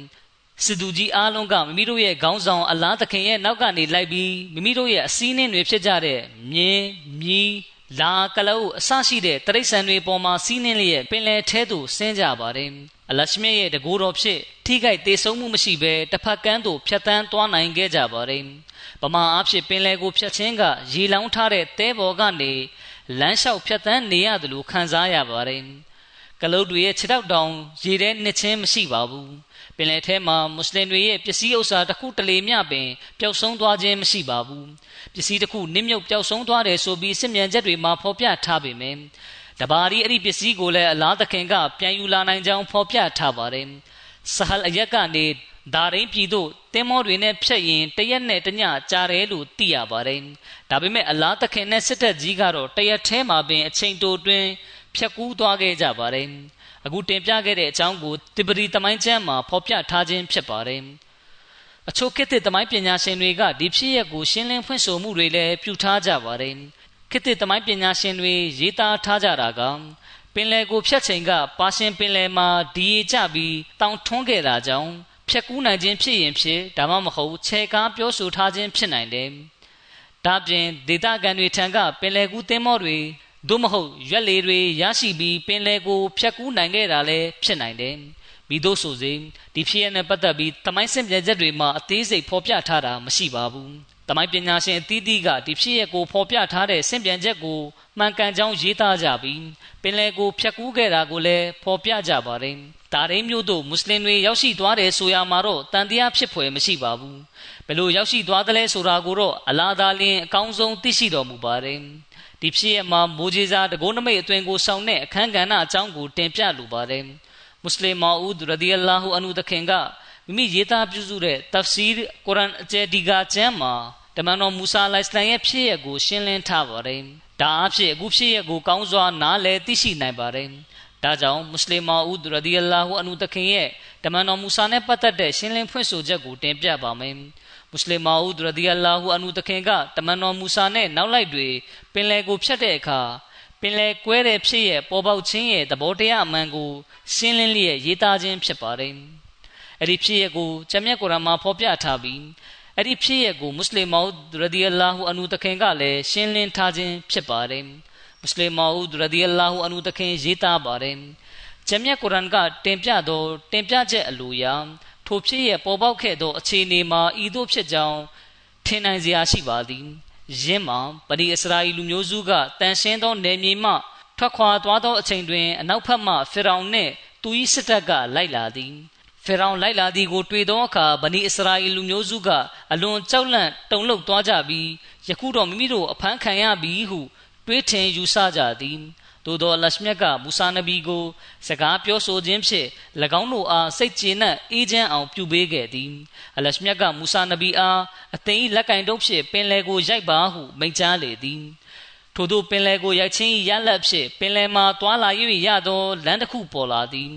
Speaker 2: စစ်သူကြီးအားလုံးကမိမိတို့ရဲ့ခေါင်းဆောင်အလားသခင်ရဲ့နောက်ကနေလိုက်ပြီးမိမိတို့ရဲ့အစည်းအဝေးတွေဖြစ်ကြတဲ့မြင်းမြီးလာကလုတ်အစရှိတဲ့တရိษံတွေပေါ်မှာစီးနှင်းလျက်ပင်လယ်ထဲသို့ဆင်းကြပါတယ်အလရှမြရဲ့တကူတော်ဖြစ်ထိခိုက်သေးဆုံးမှုမရှိဘဲတစ်ဖက်ကမ်းသို့ဖြတ်တန်းသွားနိုင်ခဲ့ကြပါတယ်ပမာအားဖြင့်ပင်လယ်ကိုဖြတ်ခြင်းကရေလောင်းထားတဲ့တဲပေါ်ကနေလမ်းလျှောက်ဖြတ်တန်းနေရတယ်လို့ခံစားရပါတယ်ကလုတ်တွေရဲ့ခြေထောက်တောင်ရေထဲနှစ်ချင်းမရှိပါဘူး ပင်လယ်ထဲမှာမွတ်စလင်တွေရဲ့ပစ္စည်းဥစ္စာတစ်ခုတလေမျှပင်ပျောက်ဆုံးသွားခြင်းမရှိပါဘူးပစ္စည်းတစ်ခုနစ်မြုပ်ပျောက်ဆုံးသွားတယ်ဆိုပြီးစစ်မြန်ချက်တွေမှာဖော်ပြထားပေမယ့်တဘာရီအဲ့ဒီပစ္စည်းကိုလည်းအလားသခင်ကပြန်ယူလာနိုင်ကြောင်းဖော်ပြထားပါတယ်ဆဟလ်အရက်ကနေဒါရင်းပြည်သို့တင်းမောတွေနဲ့ဖြတ်ရင်တရက်နဲ့တညကြာတယ်လို့သိရပါတယ်ဒါပေမဲ့အလားသခင်နဲ့စစ်တပ်ကြီးကတော့တရက်ထဲမှာပင်အချိန်တိုတွင်ဖြတ်ကူးသွားခဲ့ကြပါတယ် အခုတင်ပြခဲ့တဲ့အကြောင်းကိုတိပရီတမိုင်းကျမ်းမှာဖော်ပြထားခြင်းဖြစ်ပါတယ်အချို့ခေတ်သစ်တမိုင်းပညာရှင်တွေကဒီဖြစ်ရပ်ကိုရှင်းလင်းဖွင့်ဆိုမှုတွေလည်းပြုထားကြပါတယ်ခေတ်သစ်တမိုင်းပညာရှင်တွေရေးသားထားကြတာကပင်လယ်ကိုဖြတ်ချိန်ကပါရှင်ပင်လယ်မှာဒီရေကျပြီးတောင်ထွန်းခဲ့တာကြောင့်ဖြတ်ကူးနိုင်ခြင်းဖြစ်ရင်ဖြစ်ဒါမှမဟုတ်ခြေကားပြောဆိုထားခြင်းဖြစ်နိုင်တယ်။ဒါပြင်ဒေတာကန်တွေထံကပင်လယ်ကူးသင်းမောတွေ သို့မဟုတ်ရွက်လေတွေရရှိပြီးပင်လယ်ကိုဖြတ်ကူးနိုင်ခဲ့တာလည်းဖြစ်နိုင်တယ်။မိတို့ဆိုစေဒီဖြစ်ရနဲ့ပတ်သက်ပြီးတမိုင်းစင်ပြချက်တွေမှာအသေးစိတ်ဖော်ပြထားတာမရှိပါဘူး။တမိုင်းပညာရှင်အသီးသီးကဒီဖြစ်ရကိုဖော်ပြထားတဲ့စင်ပြန်ချက်ကိုမှန်ကန်ကြောင်းရေးသားကြပြီးပင်လယ်ကိုဖြတ်ကူးခဲ့တာကိုလည်းဖော်ပြကြပါတယ်။ဒါရင်းမျိုးတို့မွတ်စလင်တွေရောက်ရှိသွားတယ်ဆိုရမှာတော့တန်တရားဖြစ်ဖွယ်မရှိပါဘူး။ဘယ်လိုရောက်ရှိသွားသလဲဆိုတာကိုတော့အလာဒါလင်းအကောင်းဆုံးသိရှိတော်မူပါတယ်။ ဒီဖြစ်ရမှာမိုးကြီးစားတကုန်းနမိတ်အတွင်ကိုဆောင်တဲ့အခန်းကဏ္ဍအကြောင်းကိုတင်ပြလိုပါတယ်မွတ်စလင်မာဦးရဒီအလာဟူအန်ဟူတခင်ကမိမိရေးသားပြုစုတဲ့ tafsir ကုရ်အာန်အကျယ်ဒီကာကျမ်းမှာတမန်တော်မူဆာလိုင်စလမ်ရဲ့ဖြစ်ရပ်ကိုရှင်းလင်းထားပါတယ်။ဒါအဖြစ်အခုဖြစ်ရပ်ကိုကောင်းစွာနားလည်သိရှိနိုင်ပါတယ်။ဒါကြောင့်မွတ်စလင်မာဦးရဒီအလာဟူအနုတခင်ရဲ့တမန်တော်မူဆာနဲ့ပတ်သက်တဲ့ရှင်းလင်းဖွင့်ဆိုချက်ကိုတင်ပြပါမယ်။ မွတ်စလင်မာဦးရဒီအလာဟူအနုတခင်ကတမန်တော်မူဆာနဲ့နောက်လိုက်တွေပင်လယ်ကိုဖြတ်တဲ့အခါပင်လယ်ကွဲတဲ့ဖြစ်ရဲ့ပေါ်ပေါက်ခြင်းရဲ့သဘောတရားအမှန်ကိုရှင်းလင်းလျက်ရေးသားခြင်းဖြစ်ပါတယ်။အဲ့ဒီဖြစ်ရဲ့ကိုကျမ်းမြတ်ကုရ်အာန်မှာဖော်ပြထားပြီးအဲ့ဒီဖြစ်ရဲ့ကိုမွတ်စလင်မောက်ရဒီအလာဟူအနုတခင်ကလည်းရှင်းလင်းထားခြင်းဖြစ်ပါတယ်။မွတ်စလင်မောက်ရဒီအလာဟူအနုတခင်ရေးသားပါတယ်။ကျမ်းမြတ်ကုရ်အာန်ကတင်ပြသောတင်ပြချက်အလိုရာ ထိုဖြစ်ရဲ့ပေါ်ပေါက်ခဲ့သောအခြေအနေမှာဤသို့ဖြစ်ကြောင်းထင်နိုင်စရာရှိပါသည်။ယင်းမှာပရိအစ္စရာအီလူမျိုးစုကတန်ရှင်းသောနေမြေမှထွက်ခွာသွားသောအချိန်တွင်အနောက်ဘက်မှဖေရောင်နှင့်သူ၏စစ်တပ်ကလိုက်လာသည်ဖေရောင်လိုက်လာသည်ကိုတွေ့သောအခါဗနီအစ္စရာအီလူမျိုးစုကအလွန်ကြောက်လန့်တုန်လှုပ်သွားကြပြီးယခုတော့မိမိတို့အဖမ်းခံရပြီဟုတွေးထင်ယူဆကြသည် သို့သောအလရှမြတ်ကမူဆာနဗီကို စကားပြောဆိုခြင်းဖြင့်၎င်းတို့အားစိတ်ကျေနပ်အေးချမ်းအောင်ပြုပေးခဲ့သည်အလရှမြတ်ကမူဆာနဗီအားအသိလက်ကင်တို့ဖြင့်ပင်လယ်ကိုရိုက်ပါဟုမိန့်ကြားလေသည်ထို့သောပင်လယ်ကိုရိုက်ခြင်းရလက်ဖြင့်ပင်လယ်မှာတွာလာ၍ရသောလမ်းတစ်ခုပေါ်လာသည်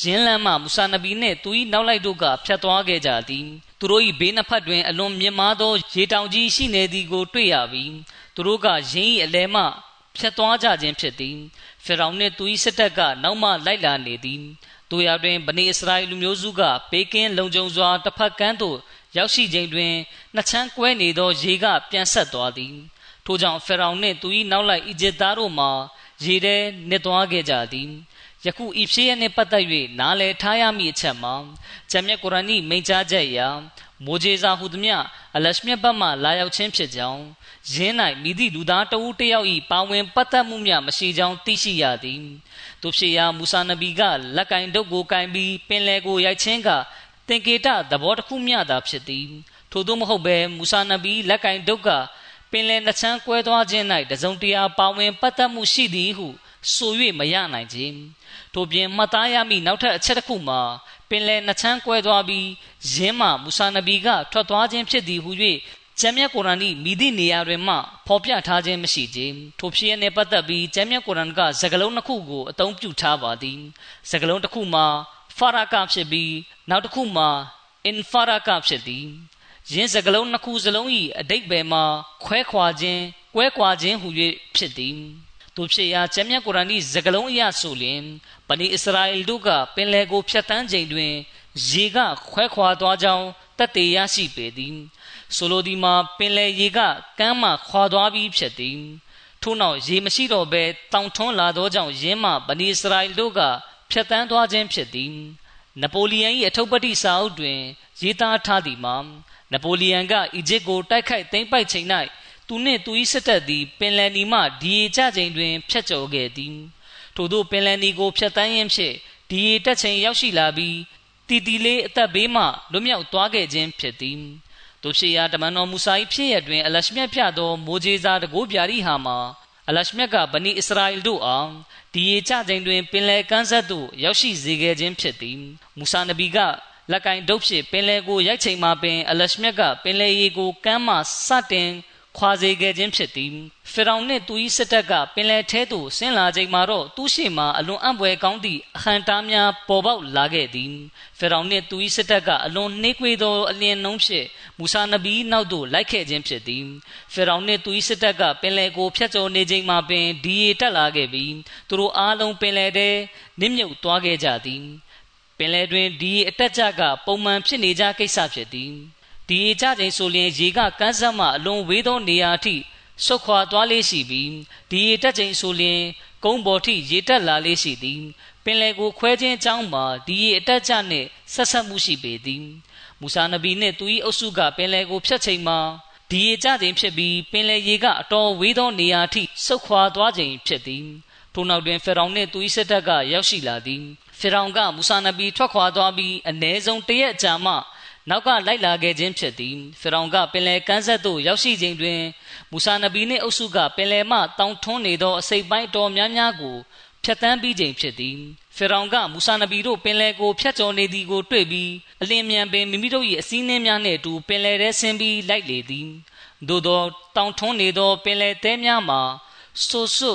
Speaker 2: ယင်းလမ်းမှမူဆာနဗီနှင့်သူ၏နောက်လိုက်တို့ကဖြတ်သွားခဲ့ကြသည်သူတို့၏ဘေးနှစ်ဖက်တွင်အလွန်မြင့်မားသောရေတောင်ကြီးရှိနေသည်ကိုတွေ့ရပြီးသူတို့ကယင်း၏အလဲမှ ဖြတ်သွားကြခြင်းဖြစ်သည်ဖီရောင်နှင့်သူ၏စစ်တပ်ကနောက်မှလိုက်လာနေသည်တို့ရတွင်ဗနေအစ္စရာအီလူမျိုးစုကဘေးကင်းလုံခြုံစွာတစ်ဖက်ကမ်းသို့ရောက်ရှိချိန်တွင်နှစ်ချမ်းကွဲနေသောရေကပြန်ဆက်သွားသည်ထို့ကြောင့်ဖီရောင်နှင့်သူ၏နောက်လိုက်အီဂျစ်သားတို့မှရေထဲနစ်သွားခဲ့ကြသည်ယခုဤဖြစ်ရနှင့်ပတ်သက်၍နားလည်ထားရမည့်အချက်မှာဂျမ်မြတ်ကုရ်အာန်၏မိန့်ကြားချက်အရမိုဂျေဇာဟုသည်မြအလရှမြတ်ဘတ်မှလာရောက်ခြင်းဖြစ်ကြောင်း ယင်း၌မိသည့်လူသားတဦးတယောက်၏ပါဝင်ပတ်သက်မှုများမရှိကြောင်းသိရှိရသည်သူဖြစ်ရာမူဆာနဗီကလက်ကင်ဒုတ်ကိုကင်ပြီးပင်လယ်ကိုရိုက်ခြင်းကသင်္ကေတသဘောတစ်ခုမျှသာဖြစ်သည်ထို့သောမဟုတ်ဘဲမူဆာနဗီလက်ကင်ဒုတ်ကပင်လယ်နှချမ်းကွဲသွားခြင်း၌တစုံတရာပါဝင်ပတ်သက်မှုရှိသည်ဟုဆို၍မရနိုင်ခြင်းထို့ပြင်မှတ်သားရမည့်နောက်ထပ်အချက်တစ်ခုမှာပင်လယ်နှချမ်းကွဲသွားပြီးယင်းမှမူဆာနဗီကထွက်သွားခြင်းဖြစ်သည်ဟု၍ ကျမ်းမြတ်ကုရ်အာန်၏မိသည့်နေရာတွင်မှဖော်ပြထားခြင်းမရှိခြင်းထိုဖြစ်ရနှင့်ပတ်သက်ပြီးကျမ်းမြတ်ကုရ်အာန်ကစကားလုံးနှစ်ခုကိုအသုံးပြုထားပါသည်စကားလုံးတစ်ခုမှာဖာရာကဖြစ်ပြီးနောက်တစ်ခုမှာအင်ဖာရာကဖြစ်သည်ယင်းစကားလုံးနှစ်ခုစလုံး၏အတိတ်ဘယ်မှာခွဲခွာခြင်းကွဲကွာခြင်းဟူ၍ဖြစ်သည်သူဖြစ်ရာကျမ်းမြတ်ကုရ်အာန်၏စကားလုံးအရဆိုလျင်ပနိအစ္စရာအီတို့ကပင်လယ်ကိုဖြတ်တန်းချိန်တွင်ရေကခွဲခွာသွားကြောင်းတတ်သေးရရှိပေသည် ဆိုလိုဒီမှာပင်လယ်ရေကကမ်းမှခွာသွားပြီးဖြစ်သည်ထို့နောက်ရေမရှိတော့ဘဲတောင်ထွန်းလာသောကြောင့်ယင်းမှဗနီအစ္စရာအီတို့ကဖြတ်တန်းသွားခြင်းဖြစ်သည်နပိုလီယံ၏အထုပ်ပတိစာအုပ်တွင်ရေးသားထားသည်မှာနပိုလီယံကအီဂျစ်ကိုတိုက်ခိုက်သိမ်းပိုက်ချိန်၌သူနှင့်သူ၏စစ်တပ်သည်ပင်လယ်နီမှဒီရေကျချိန်တွင်ဖြတ်ကျော်ခဲ့သည်ထို့သောပင်လယ်နီကိုဖြတ်တန်းရင်းဖြင့်ဒီရေတက်ချိန်ရောက်ရှိလာပြီးတီတီလေးအသက်ဘေးမှလွတ်မြောက်သွားခဲ့ခြင်းဖြစ်သည် တို့ဖြစ်ရာတမန်တော်မူဆာ၏ဖြစ်ရတွင် အလရှမြတ်ပြသောမိုဂျေဇာတကိုးပြာရီဟာမှာအလရှမြတ်ကဗနီအစ္စရာအီတို့အားဒီရေချချိန်တွင်ပင်လယ်ကမ်းဆက်သို့ရောက်ရှိစေခဲ့ခြင်းဖြစ်သည်မူဆာနဗီကလက်ကင်ဒုတ်ဖြစ်ပင်လယ်ကိုရိုက်ချိန်မှာပင်အလရှမြတ်ကပင်လယ်ရေကိုကမ်းမှစတင် ခွာစေခဲ့ခြင်းဖြစ်သည်ဖီရောင်နှင့်သူ၏စစ်တပ်ကပင်လယ်ထဲသို့ဆင်းလာချိန်မှာတော့သူရှိမှအလွန်အံ့ဖွယ်ကောင်းသည့်အဟံတားများပေါ်ပေါက်လာခဲ့သည်ဖီရောင်နှင့်သူ၏စစ်တပ်ကအလွန်နှေးကွေးသောအလင်းနှုံးဖြင့်မူဆာနဗီနောက်သို့လိုက်ခဲ့ခြင်းဖြစ်သည်ဖီရောင်နှင့်သူ၏စစ်တပ်ကပင်လယ်ကိုဖျက်ကျော်နေချိန်မှာပင်ဒီရီတက်လာခဲ့ပြီးသူတို့အားလုံးပင်လယ်ထဲနစ်မြုပ်သွားခဲ့ကြသည်ပင်လယ်တွင်ဒီအတက်ကြကပုံမှန်ဖြစ်နေကြကိစ္စဖြစ်သည် ဒီရေကြချိန်ဆိုလျင်ရေကကန်းဆက်မှအလွန်ဝေးသောနေရာထိဆုတ်ခွာသွားလေးရှိပြီးဒီရေတက်ချိန်ဆိုလျင်ကုန်းပေါ်ထိရေတက်လာလေးရှိသည်ပင်လယ်ကိုခွဲခြင်းအကြောင်းမှာဒီရေအတက်ကြနှင့်ဆက်ဆက်မှုရှိပေသည်မူဆာနဗီနှင့်သူ၏အုပ်စုကပင်လယ်ကိုဖြတ်ချိန်မှာဒီရေကြချိန်ဖြစ်ပြီးပင်လယ်ရေကအတော်ဝေးသောနေရာထိဆုတ်ခွာသွားချိန်ဖြစ်သည်ထို့နောက်တွင်ဖီရောင်နှင့်သူ၏စစ်တပ်ကရောက်ရှိလာသည်ဖီရောင်ကမူဆာနဗီထွက်ခွာသွားပြီးအ ਨੇ ဆုံးတရက်အကြာမှ နောက်ကလိုက်လာခဲ့ခြင်းဖြစ်သည်ဖီရောင်ကပင်လယ်ကမ်းဆက်သို့ရောက်ရှိချိန်တွင်မူဆာနဗီနှင့်အုပ်စုကပင်လယ်မှတောင်ထွန်းနေသောအစိပ်ပိုင်းတော်များများကိုဖြတ်တန်းပြီးချိန်ဖြစ်သည်ဖေရောင်ကမူဆာနဘီတို့ပင်လယ်ကိုဖျက်ကျော်နေသည်ကိုတွေ့ပြီးအလင်းမြန်ပင်မိမိတို့၏အစည်းအနှင်းများနှင့်အတူပင်လယ်ထဲဆင်းပြီးလိုက်လေသည်သို့သောတောင်ထွန်းနေသောပင်လယ်သဲများမှာဆိုဆွ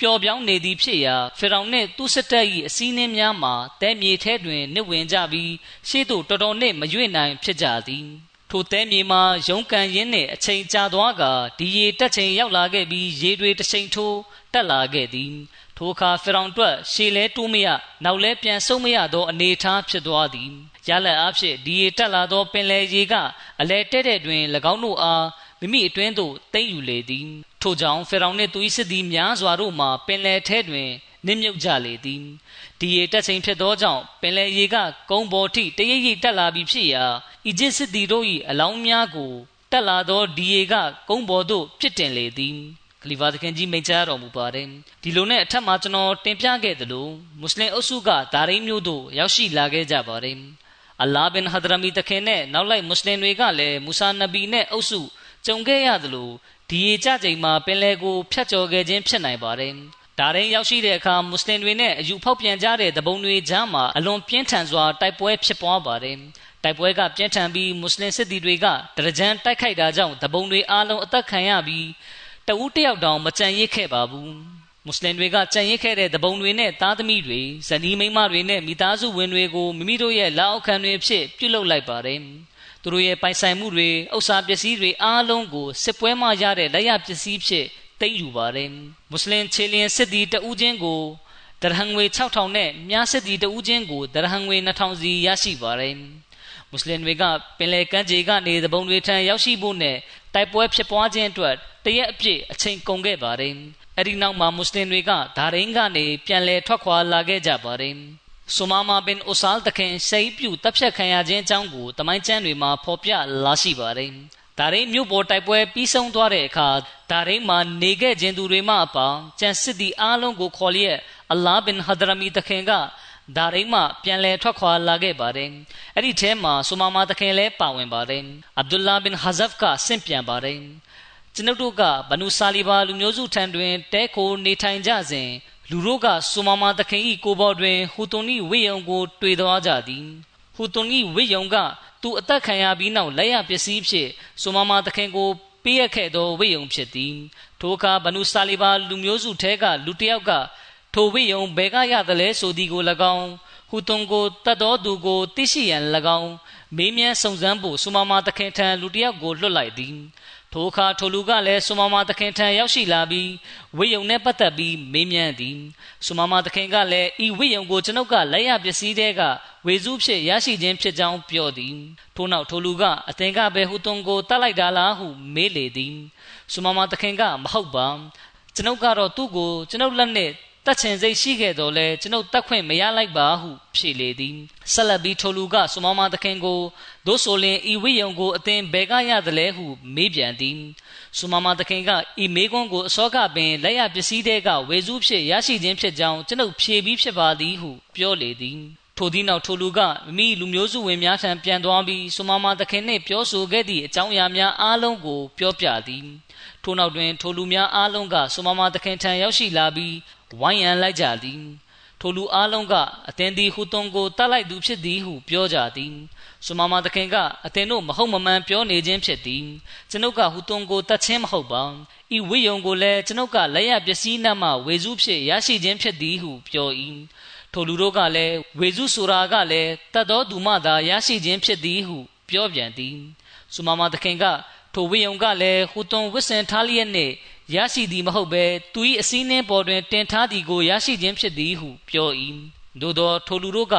Speaker 2: ပျော်ပြောင်းနေသည်ဖြစ်ရာဖေရောင်နှင့်သူ့စစ်တပ်၏အစည်းအနှင်းများမှာတဲမြေထဲတွင်နှိဝင်ကြပြီးရှေ့သို့တော်တော်နှင့်မရွေ့နိုင်ဖြစ်ကြသည်ထိုတဲမြေမှာရုံးကန်ရင်းနှင့်အချိန်ကြာသွားကဒီရေတက်ချိန်ရောက်လာခဲ့ပြီးရေတွေတချိန်ထိုးတက်လာခဲ့သည်ထိုအခါဖီရောင်တွက်ရှေလဲတိုးမရနောက်လဲပြန်ဆုံးမရသောအနေအထားဖြစ်သွားသည်ရလက်အားဖြင့်ဒီရေတက်လာသောပင်လယ်ရေကအလဲတဲ့တဲ့တွင်၎င်းတို့အားမိမိအတွင်းသို့တိမ့်ယူလေသည် ထို့ကြောင့်ဖီရောင်နှင့်သူ၏စစ်သည်များစွာတို့မှပင်လယ်ထဲတွင်နစ်မြုပ်ကြလေသည်ဒီရေတက်ချိန်ဖြစ်သောကြောင့်ပင်လယ်ရေကကုန်းပေါ်ထိတရိပ်ရိပ်တက်လာပြီးဖြစ်ရာအီဂျစ်စစ်သည်တို့၏အလောင်းများကိုတက်လာသောဒီရေကကုန်းပေါ်သို့ပြစ်တင်လေသည်ခလီဖာသခင်ကြီးမိန့်ကြားတော်မူပါတယ်ဒီလိုနဲ့အထက်မှာကျွန်တော်တင်ပြခဲ့သလိုမွတ်စလင်အုပ်စုကဒါရိမျိုးတို့ရောက်ရှိလာခဲ့ကြပါတယ်အလာဘင်ဟဒရမီတခင်နဲ့နောက်လိုက်မွတ်စလင်တွေကလည်းမူဆာနဘီနဲ့အုပ်စုကြုံခဲ့ရသလို ဒီရေကြချိန်မှာပင်လယ်ကိုဖျက်ကျော်ခဲ့ခြင်းဖြစ်နိုင်ပါတယ်ဒါရင်ရောက်ရှိတဲ့အခါမွတ်စလင်တွေနဲ့အယူဖောက်ပြန်ကြတဲ့တပုံတွေကြားမှာအလွန်ပြင်းထန်စွာတိုက်ပွဲဖြစ်ပွားပါတယ်တိုက်ပွဲကပြင်းထန်ပြီးမွတ်စလင်စစ်သည်တွေကဒရကြံတိုက်ခိုက်တာကြောင့်တပုံတွေအားလုံးအသက်ခံရပြီးတဦးတယောက်တောင်မကြံရစ်ခဲ့ပါဘူးမွတ်စလင်တွေကကြံရစ်ခဲ့တဲ့တပုံတွေနဲ့သားသမီးတွေဇနီးမိန်းမတွေနဲ့မိသားစုဝင်တွေကိုမိမိတို့ရဲ့လက်အောက်ခံတွေဖြစ်ပြုတ်လုလိုက်ပါတယ် သူတို့ရဲ့ပိုင်ဆိုင်မှုတွေဥစ္စာပစ္စည်းတွေအားလုံးကိုစစ်ပွဲမှရတဲ့လက်ရပစ္စည်းဖြစ်သိမ်းယူပါတယ်မွတ်စလင်ခြေလျင်စစ်သည်တဦးချင်းကိုဒရဟံငွေ6000နဲ့မြားစစ်သည်တဦးချင်းကိုဒရဟံငွေ2000စီရရှိပါတယ်မွတ်စလင်တွေကပင်လယ်ကမ်းခြေကနေသဘုံတွေထံရောက်ရှိဖို့နဲ့တိုက်ပွဲဖြစ်ပွားခြင်းအတွက်တရက်အပြည့်အချိန်ကုန်ခဲ့ပါတယ်အဲ့ဒီနောက်မှာမွတ်စလင်တွေကဒါရင်းကနေပြန်လည်ထွက်ခွာလာခဲ့ကြပါတယ် ဆူမာမာဘင်အိုဆာလ်တခင်စိတ်ပြူတပ်ဖြတ်ခံရခြင်းအကြောင်းကိုတမိုင်းကျမ်းတွေမှာဖော်ပြလာရှိပါတယ်ဒါရိမြို့ပေါ်တိုက်ပွဲပြီးဆုံးသွားတဲ့အခါဒါရိမှာနေခဲ့ခြင်းသူတွေမှအပါကျန်စစ်သည်အားလုံးကိုခေါ်လျက်အလာဘင်ဟဒရမီတခင်ကဒါရိမှပြန်လည်ထွက်ခွာလာခဲ့ပါတယ်။အဲ့ဒီထဲမှာဆူမာမာတခင်လည်းပါဝင်ပါတယ်။အဗ်ဒူလာဘင်ဟဇဖ်ကဆင့်ပြန်ပါတယ်။ကျွန်ုပ်တို့ကဘနူဆာလီဘာလူမျိုးစုထံတွင်တဲခိုနေထိုင်ကြစဉ် လူတို့ကဆူမာမာတခင်၏ကိုဘော်တွင်ဟူသွန်၏ဝိယုံကို တွေ့သွားကြသည်။ဟူသွန်၏ဝိယုံကသူအသက်ခံရပြီးနောက်လက်ရပစ္စည်းဖြစ်ဆူမာမာတခင်ကိုပေးရခဲ့သောဝိယုံဖြစ်သည်။ထိုအခါဘနူဆာလီဘာလူမျိုးစုထဲကလူတစ်ယောက်ကထိုဝိယုံဘယ်ကရသလဲဆိုသည်ကို၎င်းဟူသွန်ကိုတတ်တော်သူကိုသိရှိရန်၎င်းမေးမြန်းစုံစမ်းဖို့ဆူမာမာတခင်ထံလူတစ်ယောက်ကိုလွတ်လိုက်သည် ထိုအခါထိုလူကလည်းဆူမာမာတခင်ထံရောက်ရှိလာပြီးဝိယုံနဲ့ပတ်သက်ပြီးမေးမြန်းသည်ဆူမာမာတခင်ကလည်းဤဝိယုံကိုကျွန်ုပ်ကလက်ရပစ္စည်းတွေကဝေစုဖြစ်ရရှိခြင်းဖြစ်ကြောင်းပြောသည်ထို့နောက်ထိုလူကအသင်ကပဲဟူသွန်ကိုတတ်လိုက်တာလားဟုမေးလေသည်ဆူမာမာတခင်ကမဟုတ်ပါကျွန်ုပ်ကတော့သူ့ကိုကျွန်ုပ်လက်နဲ့ တတ်ချင်စိတ်ရှိခဲ့တော်လဲကျွန်ုပ်တတ်ခွင့်မရလိုက်ပါဟုဖြေလေသည်ဆက်လက်ပြီးထိုလူကဆူမောမသခင်ကိုဒို့ဆိုလင်ဤဝိယုံကိုအသင်ဘယ်ကရသလဲဟုမေးပြန်သည်ဆူမောမသခင်ကဤမေကွန်းကိုအစောကပင်လက်ရပစ္စည်းတွေကဝေစုဖြစ်ရရှိခြင်းဖြစ်ကြောင်းကျွန်ုပ်ဖြေပြီးဖြစ်ပါသည်ဟုပြောလေသည်ထိုသည့်နောက်ထိုလူကမိမိလူမျိုးစုဝင်များထံပြန်သွားပြီးဆူမာမာသခင်နှင့်ပြောဆိုခဲ့သည့်အကြောင်းအရာများအားလုံးကိုပြောပြသည် ထိုနောက်တွင် ထိုလူများအားလုံးကဆူမာမာသခင်ထံရောက်ရှိလာပြီးဝိုင်းရန်လိုက်ကြသည်ထိုလူအားလုံးကအသင်သည်ဟူသွန်ကိုတတ်လိုက်သူဖြစ်သည်ဟုပြောကြသည်ဆူမာမာသခင်ကအသင်တို့မဟုတ်မမှန်ပြောနေခြင်းဖြစ်သည်ကျွန်ုပ်ကဟူသွန်ကိုတတ်ခြင်းမဟုတ်ပါဤဝိယုံကိုလည်းကျွန်ုပ်ကလက်ရပစ္စည်းနှမှဝေစုဖြစ်ရရှိခြင်းဖြစ်သည်ဟုပြော၏ထိုလူတို့ကလည်းဝေစုဆိုတာကလည်းတတ်တော်သူမှသာရရှိခြင်းဖြစ်သည်ဟု ပြောပြန်သည်ဆူမာမာသခင်က ထိုဝိယုံကလည်းဟူသွန်ဝစ်စင်ထားလျက်နှင့်ရရှိသည်မဟုတ်ဘဲသူ၏အစည်းနှင်းပေါ်တွင်တင်ထားသည်ကိုရရှိခြင်းဖြစ်သည်ဟုပြော၏သို့သောထိုလူတို့က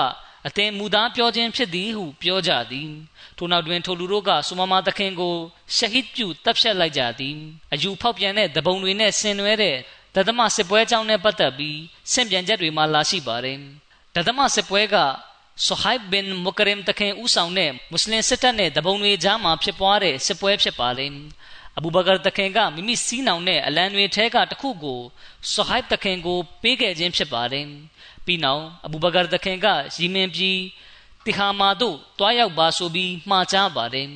Speaker 2: အသင်မူသားပြောခြင်းဖြစ်သည်ဟုပြောကြသည်ထိုနောက်တွင်ထိုလူတို့ကဆူမမာသခင်ကိုရှဟစ်ပြုတပ်ဖြတ်လိုက်ကြသည်အယူဖောက်ပြန်တဲ့တပုံတွေနဲ့ဆင်နွှဲတဲ့တသမစစ်ပွဲကြောင်းနဲ့ပတ်သက်ပြီးဆင့်ပြန်ချက်တွေမှာလာရှိပါတယ်တသမစစ်ပွဲက ဆိုဟိုက်ဘင်မုကရမ်တခင်ဦးဆောင်တဲ့မွတ်စလင်စစ်တပ်နဲ့တပုံတွေကြားမှာဖြစ်ပွားတဲ့စစ်ပွဲဖြစ်ပါလေအဘူဘကာတခင်ကမိမိစီးနောင်တဲ့အလံတွေထဲကတစ်ခုကိုဆဟိုက်တခင်ကိုပေးခဲ့ခြင်းဖြစ်ပါတယ်ပြီးနောက်အဘူဘကာတခင်ကရီမင်ပြီးတိဟာမာတို့တွားရောက်ပါဆိုပြီးမှားချပါတယ်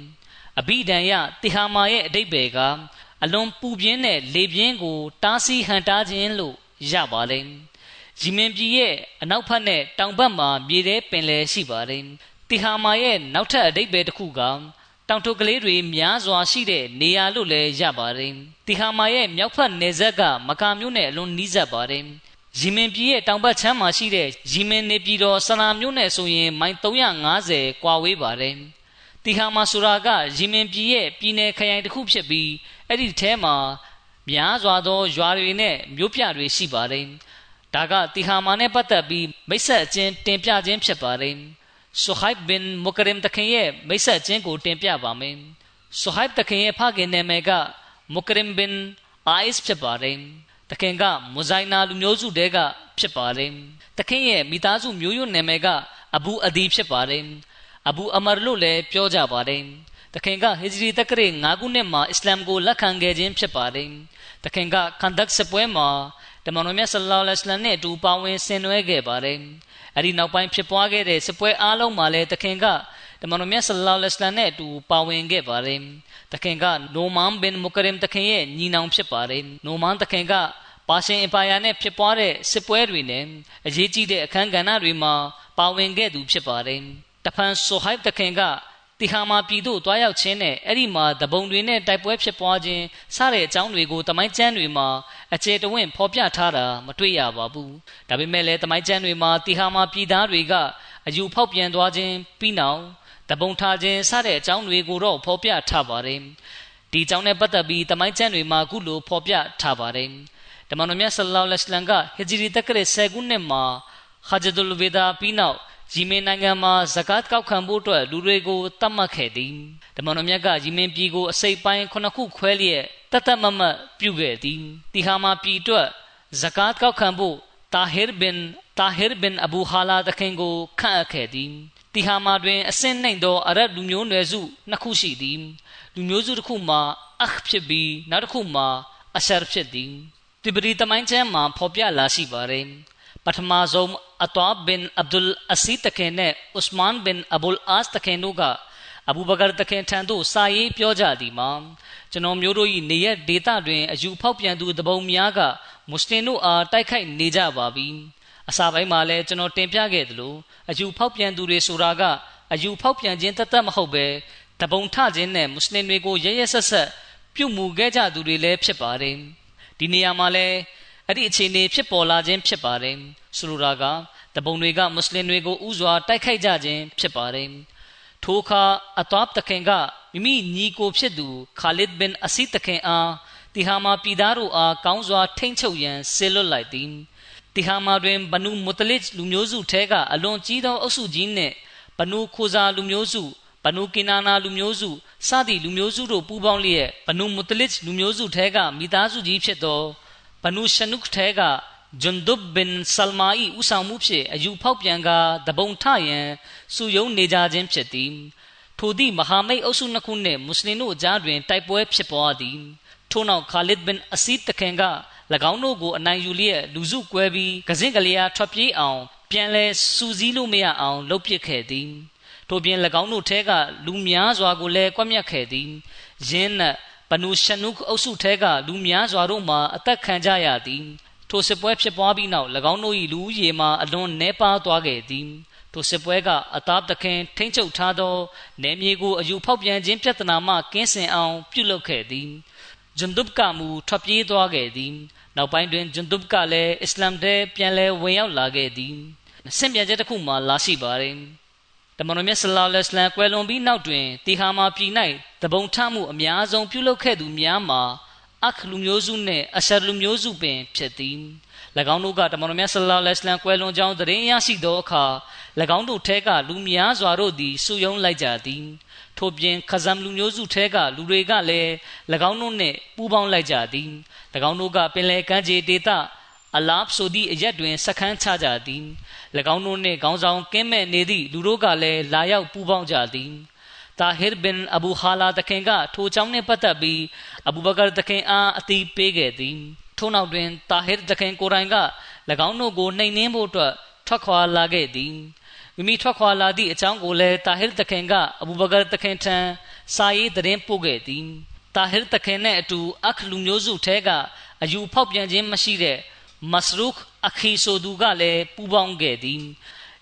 Speaker 2: အဘိဒံယတိဟာမာရဲ့အတိတ်ပဲကအလွန်ပူပြင်းတဲ့လေပြင်းကိုတားဆီးဟန်တားခြင်းလို့ရပါလိမ့် ဂျီမင်ပြည်ရဲ့အနောက်ဘက်နဲ့တောင်ဘက်မှာမြေထဲပင်လယ်ရှိပါတယ်တီဟာမာရဲ့နောက်ထပ်အဓိပ္ပာယ်တစ်ခုကတောင်ထုကလေးတွေများစွာရှိတဲ့နေရာလို့လည်းရပါတယ်တီဟာမာရဲ့မြောက်ဘက်နယ်ဇက်ကမကာမြို့နဲ့အလွန်နီးစပ်ပါတယ်ယီမင်ပြည်ရဲ့တောင်ဘက်ချမ်းမှာရှိတဲ့ယီမင်နေပြည်တော်ဆလာမြို့နဲ့ဆိုရင်မိုင်350ကွာဝေးပါတယ်တီဟာမာဆိုတာကယီမင်ပြည်ရဲ့ပြည်နယ်ခရိုင်တစ်ခုဖြစ်ပြီးအဲ့ဒီထဲမှာများစွာသောရွာတွေနဲ့မြို့ပြတွေရှိပါတယ် ဒါကတီဟာမာနဲ့ပတ်သက်ပြီးမိတ်ဆက်အချင်းတင်ပြခြင်းဖြစ်ပါတယ်ဆူဟိုက်ဘင်မုကရင်တခင်ရဲ့မိတ်ဆက်ချင်းကိုတင်ပြပါမယ်ဆူဟိုက်တခင်ရဲ့ဖခင်နာမည်ကမုကရင်ဘင်အိုက်စ်ဖြစ်ပါတယ်တခင်ကမူဇိုင်နာလူမျိုးစုတဲကဖြစ်ပါတယ်တခင်ရဲ့မိသားစုမျိုးရိုးနာမည်ကအဘူအဒီဖြစ်ပါတယ်အဘူအမာလို့လည်းပြောကြပါတယ်တခင်ကဟီဂျရီတက္ကရာ9ခုနှစ်မှာအစ္စလာမ်ကိုလက်ခံခဲ့ခြင်းဖြစ်ပါတယ်တခင်ကခန္ဒက်စပွဲမှာ တမန်တော်မြတ်ဆလ္လာလဟ်အလိုင်းနဲ့အတူပါဝင်ဆင်နွှဲခဲ့ပါတယ်။အဲဒီနောက်ပိုင်းဖြစ်ပွားခဲ့တဲ့စပွဲအားလုံးမှာလည်းတခင်ကတမန်တော်မြတ်ဆလ္လာလဟ်အလိုင်းနဲ့အတူပါဝင်ခဲ့ပါတယ်။တခင်ကနိုမန်ဘင်မုကရင်တခင်ရဲ့ညီနောင်ဖြစ်ပါတယ်။နိုမန်တခင်ကပါရှင်အပါယာနဲ့ဖြစ်ပွားတဲ့စစ်ပွဲတွေနဲ့အရေးကြီးတဲ့အခန်းကဏ္ဍတွေမှာပါဝင်ခဲ့သူဖြစ်ပါတယ်။တဖန်ဆိုဟိုက်တခင်ကတီဟာမာပြည်သို့တွားရောက်ခြင်းနဲ့အဲ့ဒီမှာတပုံတွေနဲ့တိုက်ပွဲဖြစ်ပွားခြင်းစတဲ့အကြောင်းတွေကိုတမိုင်းကျမ်းတွေမှာ အခြေတဝင့်ဖော်ပြထားတာမတွေ့ရပါဘူး။ဒါပေမဲ့လည်းတမိုင်းကျမ်းတွေမှာတီဟာမာပြည်သားတွေကအယူဖောက်ပြန်သွားခြင်းပြီးနောက်တပုံထားခြင်းစတဲ့အကြောင်းတွေကိုတော့ဖော်ပြထားပါတယ်။ဒီအကြောင်းနဲ့ပတ်သက်ပြီးတမိုင်းကျမ်းတွေမှာအခုလိုဖော်ပြထားပါတယ်။တမန်တော်မြတ်ဆလ္လာလဟ်အလိုင်းကဟဂျရီတက္ကရာ10ခုနှစ်မှာဟဂျဒ်လ်ဝေဒါပြီးနောက်ယီမင်နိုင်ငံမှာဇကတ်ကောက်ခံဖို့အတွက်လူတွေကိုတတ်မှတ်ခဲ့သည်တမန်တော်မြတ်ကယီမင်ပြည်ကိုအစိပ်ပိုင်းခုနှစ်ခုခွဲလျက် တတ်တတ်မတ်မတ်ပြုခဲ့သည်တီဟာမာပြည်အတွက်ဇကတ်ကောက်ခံဖို့တာဟီဘင်တာဟီဘင်အဘူဟာလာတခင်ကိုခန့်အပ်ခဲ့သည်တီဟာမာတွင်အစင်းနှိမ်သောအရတ်လူမျိုးနွယ်စုနှစ်ခုရှိသည်လူမျိုးစုတစ်ခုမှာအခဖြစ်ပြီးနောက်တစ်ခုမှာအရှရဖြစ်သည်တိဘရီတမိုင်းချမ်းမှာဖော်ပြလာရှိပါတယ်ပထမဆုံးအတောဘင်အဗ်ဒุลအစီတခင်နဲ့ဥစမန်ဘင်အဘူလ်အာစ်တခင်တို့ကအဘူဘကာတခင်ထံသို့စာရေးပြောကြသည်မှာ ကျွန်တော်မျိုးတို့၏နေရဒေတာတွင်အယူဖောက်ပြန်သူတပုံများကမွတ်စလင်တို့အားတိုက်ခိုက်နေကြပါပြီအစာပိုင်းမှာလည်းကျွန်တော်တင်ပြခဲ့သလိုအယူဖောက်ပြန်သူတွေဆိုတာကအယူဖောက်ပြန်ခြင်းတသက်မဟုတ်ပဲတပုံထခြင်းနဲ့မွတ်စလင်တွေကိုရရဆက်ဆက်ပြုတ်မှုခဲ့ကြသူတွေလည်းဖြစ်ပါတယ်ဒီနေရာမှာလည်းအဲ့ဒီအခြေအနေဖြစ်ပေါ်လာခြင်းဖြစ်ပါတယ်ဆိုလိုတာကတပုံတွေကမွတ်စလင်တွေကိုဥစွာတိုက်ခိုက်ကြခြင်းဖြစ်ပါတယ်ထိုအခါအတောပ်တခင်က မိမိညီကိုဖြစ်သူခါလစ်ဘင်အစီတခင်အားတီဟာမာပြည်သားတို့အားကောင်းစွာထိမ့်ချုပ်ရန်ဆေလွတ်လိုက်သည်တီဟာမာတွင်ဘနူမုတလစ်လူမျိုးစုထဲကအလွန်ကြီးသောအုပ်စုကြီးနှင့်ဘနူခိုဇာလူမျိုးစုဘနူကီနာနာလူမျိုးစုစသည့်လူမျိုးစုတို့ပူးပေါင်းလျက်ဘနူမုတလစ်လူမျိုးစုထဲကမိသားစုကြီးဖြစ်သောဘနူရှနုခ်ထဲကဂျွန်ဒုဘ်ဘင်ဆလမာဤဦးဆောင်မှုဖြင့်အယူဖောက်ပြန်ကာတပုံထရန်စုယုံနေကြခြင်းဖြစ်သည် ထိုသည့်မဟာမိတ်အုပ်စုနှစ်ခုနှင့်မွတ်စလင်တို့အကြားတွင်တိုက်ပွဲဖြစ်ပွားသည်ထို့နောက်ခါလစ်ဘင်အစီတခင်က၎င်းတို့ကိုအနိုင်ယူလျက်လူစုကွဲပြီးကစင်ကလေးအားထွက်ပြေးအောင် ပြန်လဲစူးစီးလို့မရအောင်လှုပ်ပစ်ခဲ့သည်ထို့ပြင်၎င်းတို့ထဲကလူများစွာကိုလည်းကွပ်မျက်ခဲ့သည်ယင်းနဘနူရှနုခ်အုပ်စုထဲကလူများစွာတို့မှာအသက်ခံကြရသည်ထိုစစ်ပွဲဖြစ်ပွားပြီးနောက်၎င်းတို့၏လူဦးရေမှာအလွန်နှဲပါသွားခဲ့သည် ထိုစစ်ပွဲကအသားသခင်ထိမ့်ချုပ်ထားသောနေမြေကိုအယူဖောက်ပြန်ခြင်းပြဿနာမှကင်းစင်အောင် ပြုလုပ်ခဲ့သည်ဂျွန်ဒုဘ်ကမူထွက်ပြေးသွားခဲ့သည်နောက်ပိုင်းတွင်ဂျွန်ဒုဘ်ကလည်းအစ္စလာမ်ထဲပြန်လည်ဝင်ရောက်လာခဲ့သည်ဆင့်ပြန်ချက်တစ်ခုမှလာရှိပါတယ်တမန်တော်မြတ်ဆလ္လာလဟ်အလိုင်းကွယ်လွန်ပြီးနောက်တွင်တီဟာမာပြည်၌တပုံထမှုအများဆုံးပြုလုပ်ခဲ့သူများမှာ အခလူမျိုးစုနှင့်အရှရလူမျိုးစုပင်ဖြစ်သည်၎င်းတို့ကတမန်တော်မြတ်ဆလ္လာလဟ်အလိုင်းကွယ်လွန်ကြောင်းသတင်းရရှိသောအခါ၎င်းတို့ထဲကလူများစွာတို့သည်စုယုံလိုက်ကြသည်ထို့ပြင်ခဇမ်လူမျိုးစုထဲကလူတွေကလည်း၎င်းတို့နှင့်ပူးပေါင်းလိုက်ကြသည်၎င်းတို့ကပင်လယ်ကမ်းခြေဒေသအလာဖ်ဆိုသည့်အရက်တွင်စခန်းချကြသည်၎င်းတို့နှင့်ခေါင်းဆောင်ကင်းမဲ့နေသည့်လူတို့ကလည်းလာရောက်ပူးပေါင်းကြသည် တာဟစ်ဘင်အဘူဟာလာတခင်ကထိုကြောင်းနှင့်ပတ်သက်ပြီးအဘူဘကာတခင်အားအတိပေးခဲ့သည်ထို့နောက်တွင်တာဟစ်တခင်ကိုယ်တိုင်က၎င်းတို့ကိုနှိမ်နင်းဖို့အတွက်ထွက်ခွာလာခဲ့သည်မိမိထွက်ခွာလာသည့်အကြောင်းကိုလည်းတာဟစ်တခင်ကအဘူဘကာတခင်ထံစာရေးသတင်းပို့ခဲ့သည်တာဟစ်တခင်နဲ့အတူအခလူမျိုးစုထဲကအယူဖောက်ပြန်ခြင်းမရှိတဲ့မစရုခအခီဆိုသူကလည်းပူးပေါင်းခဲ့သည်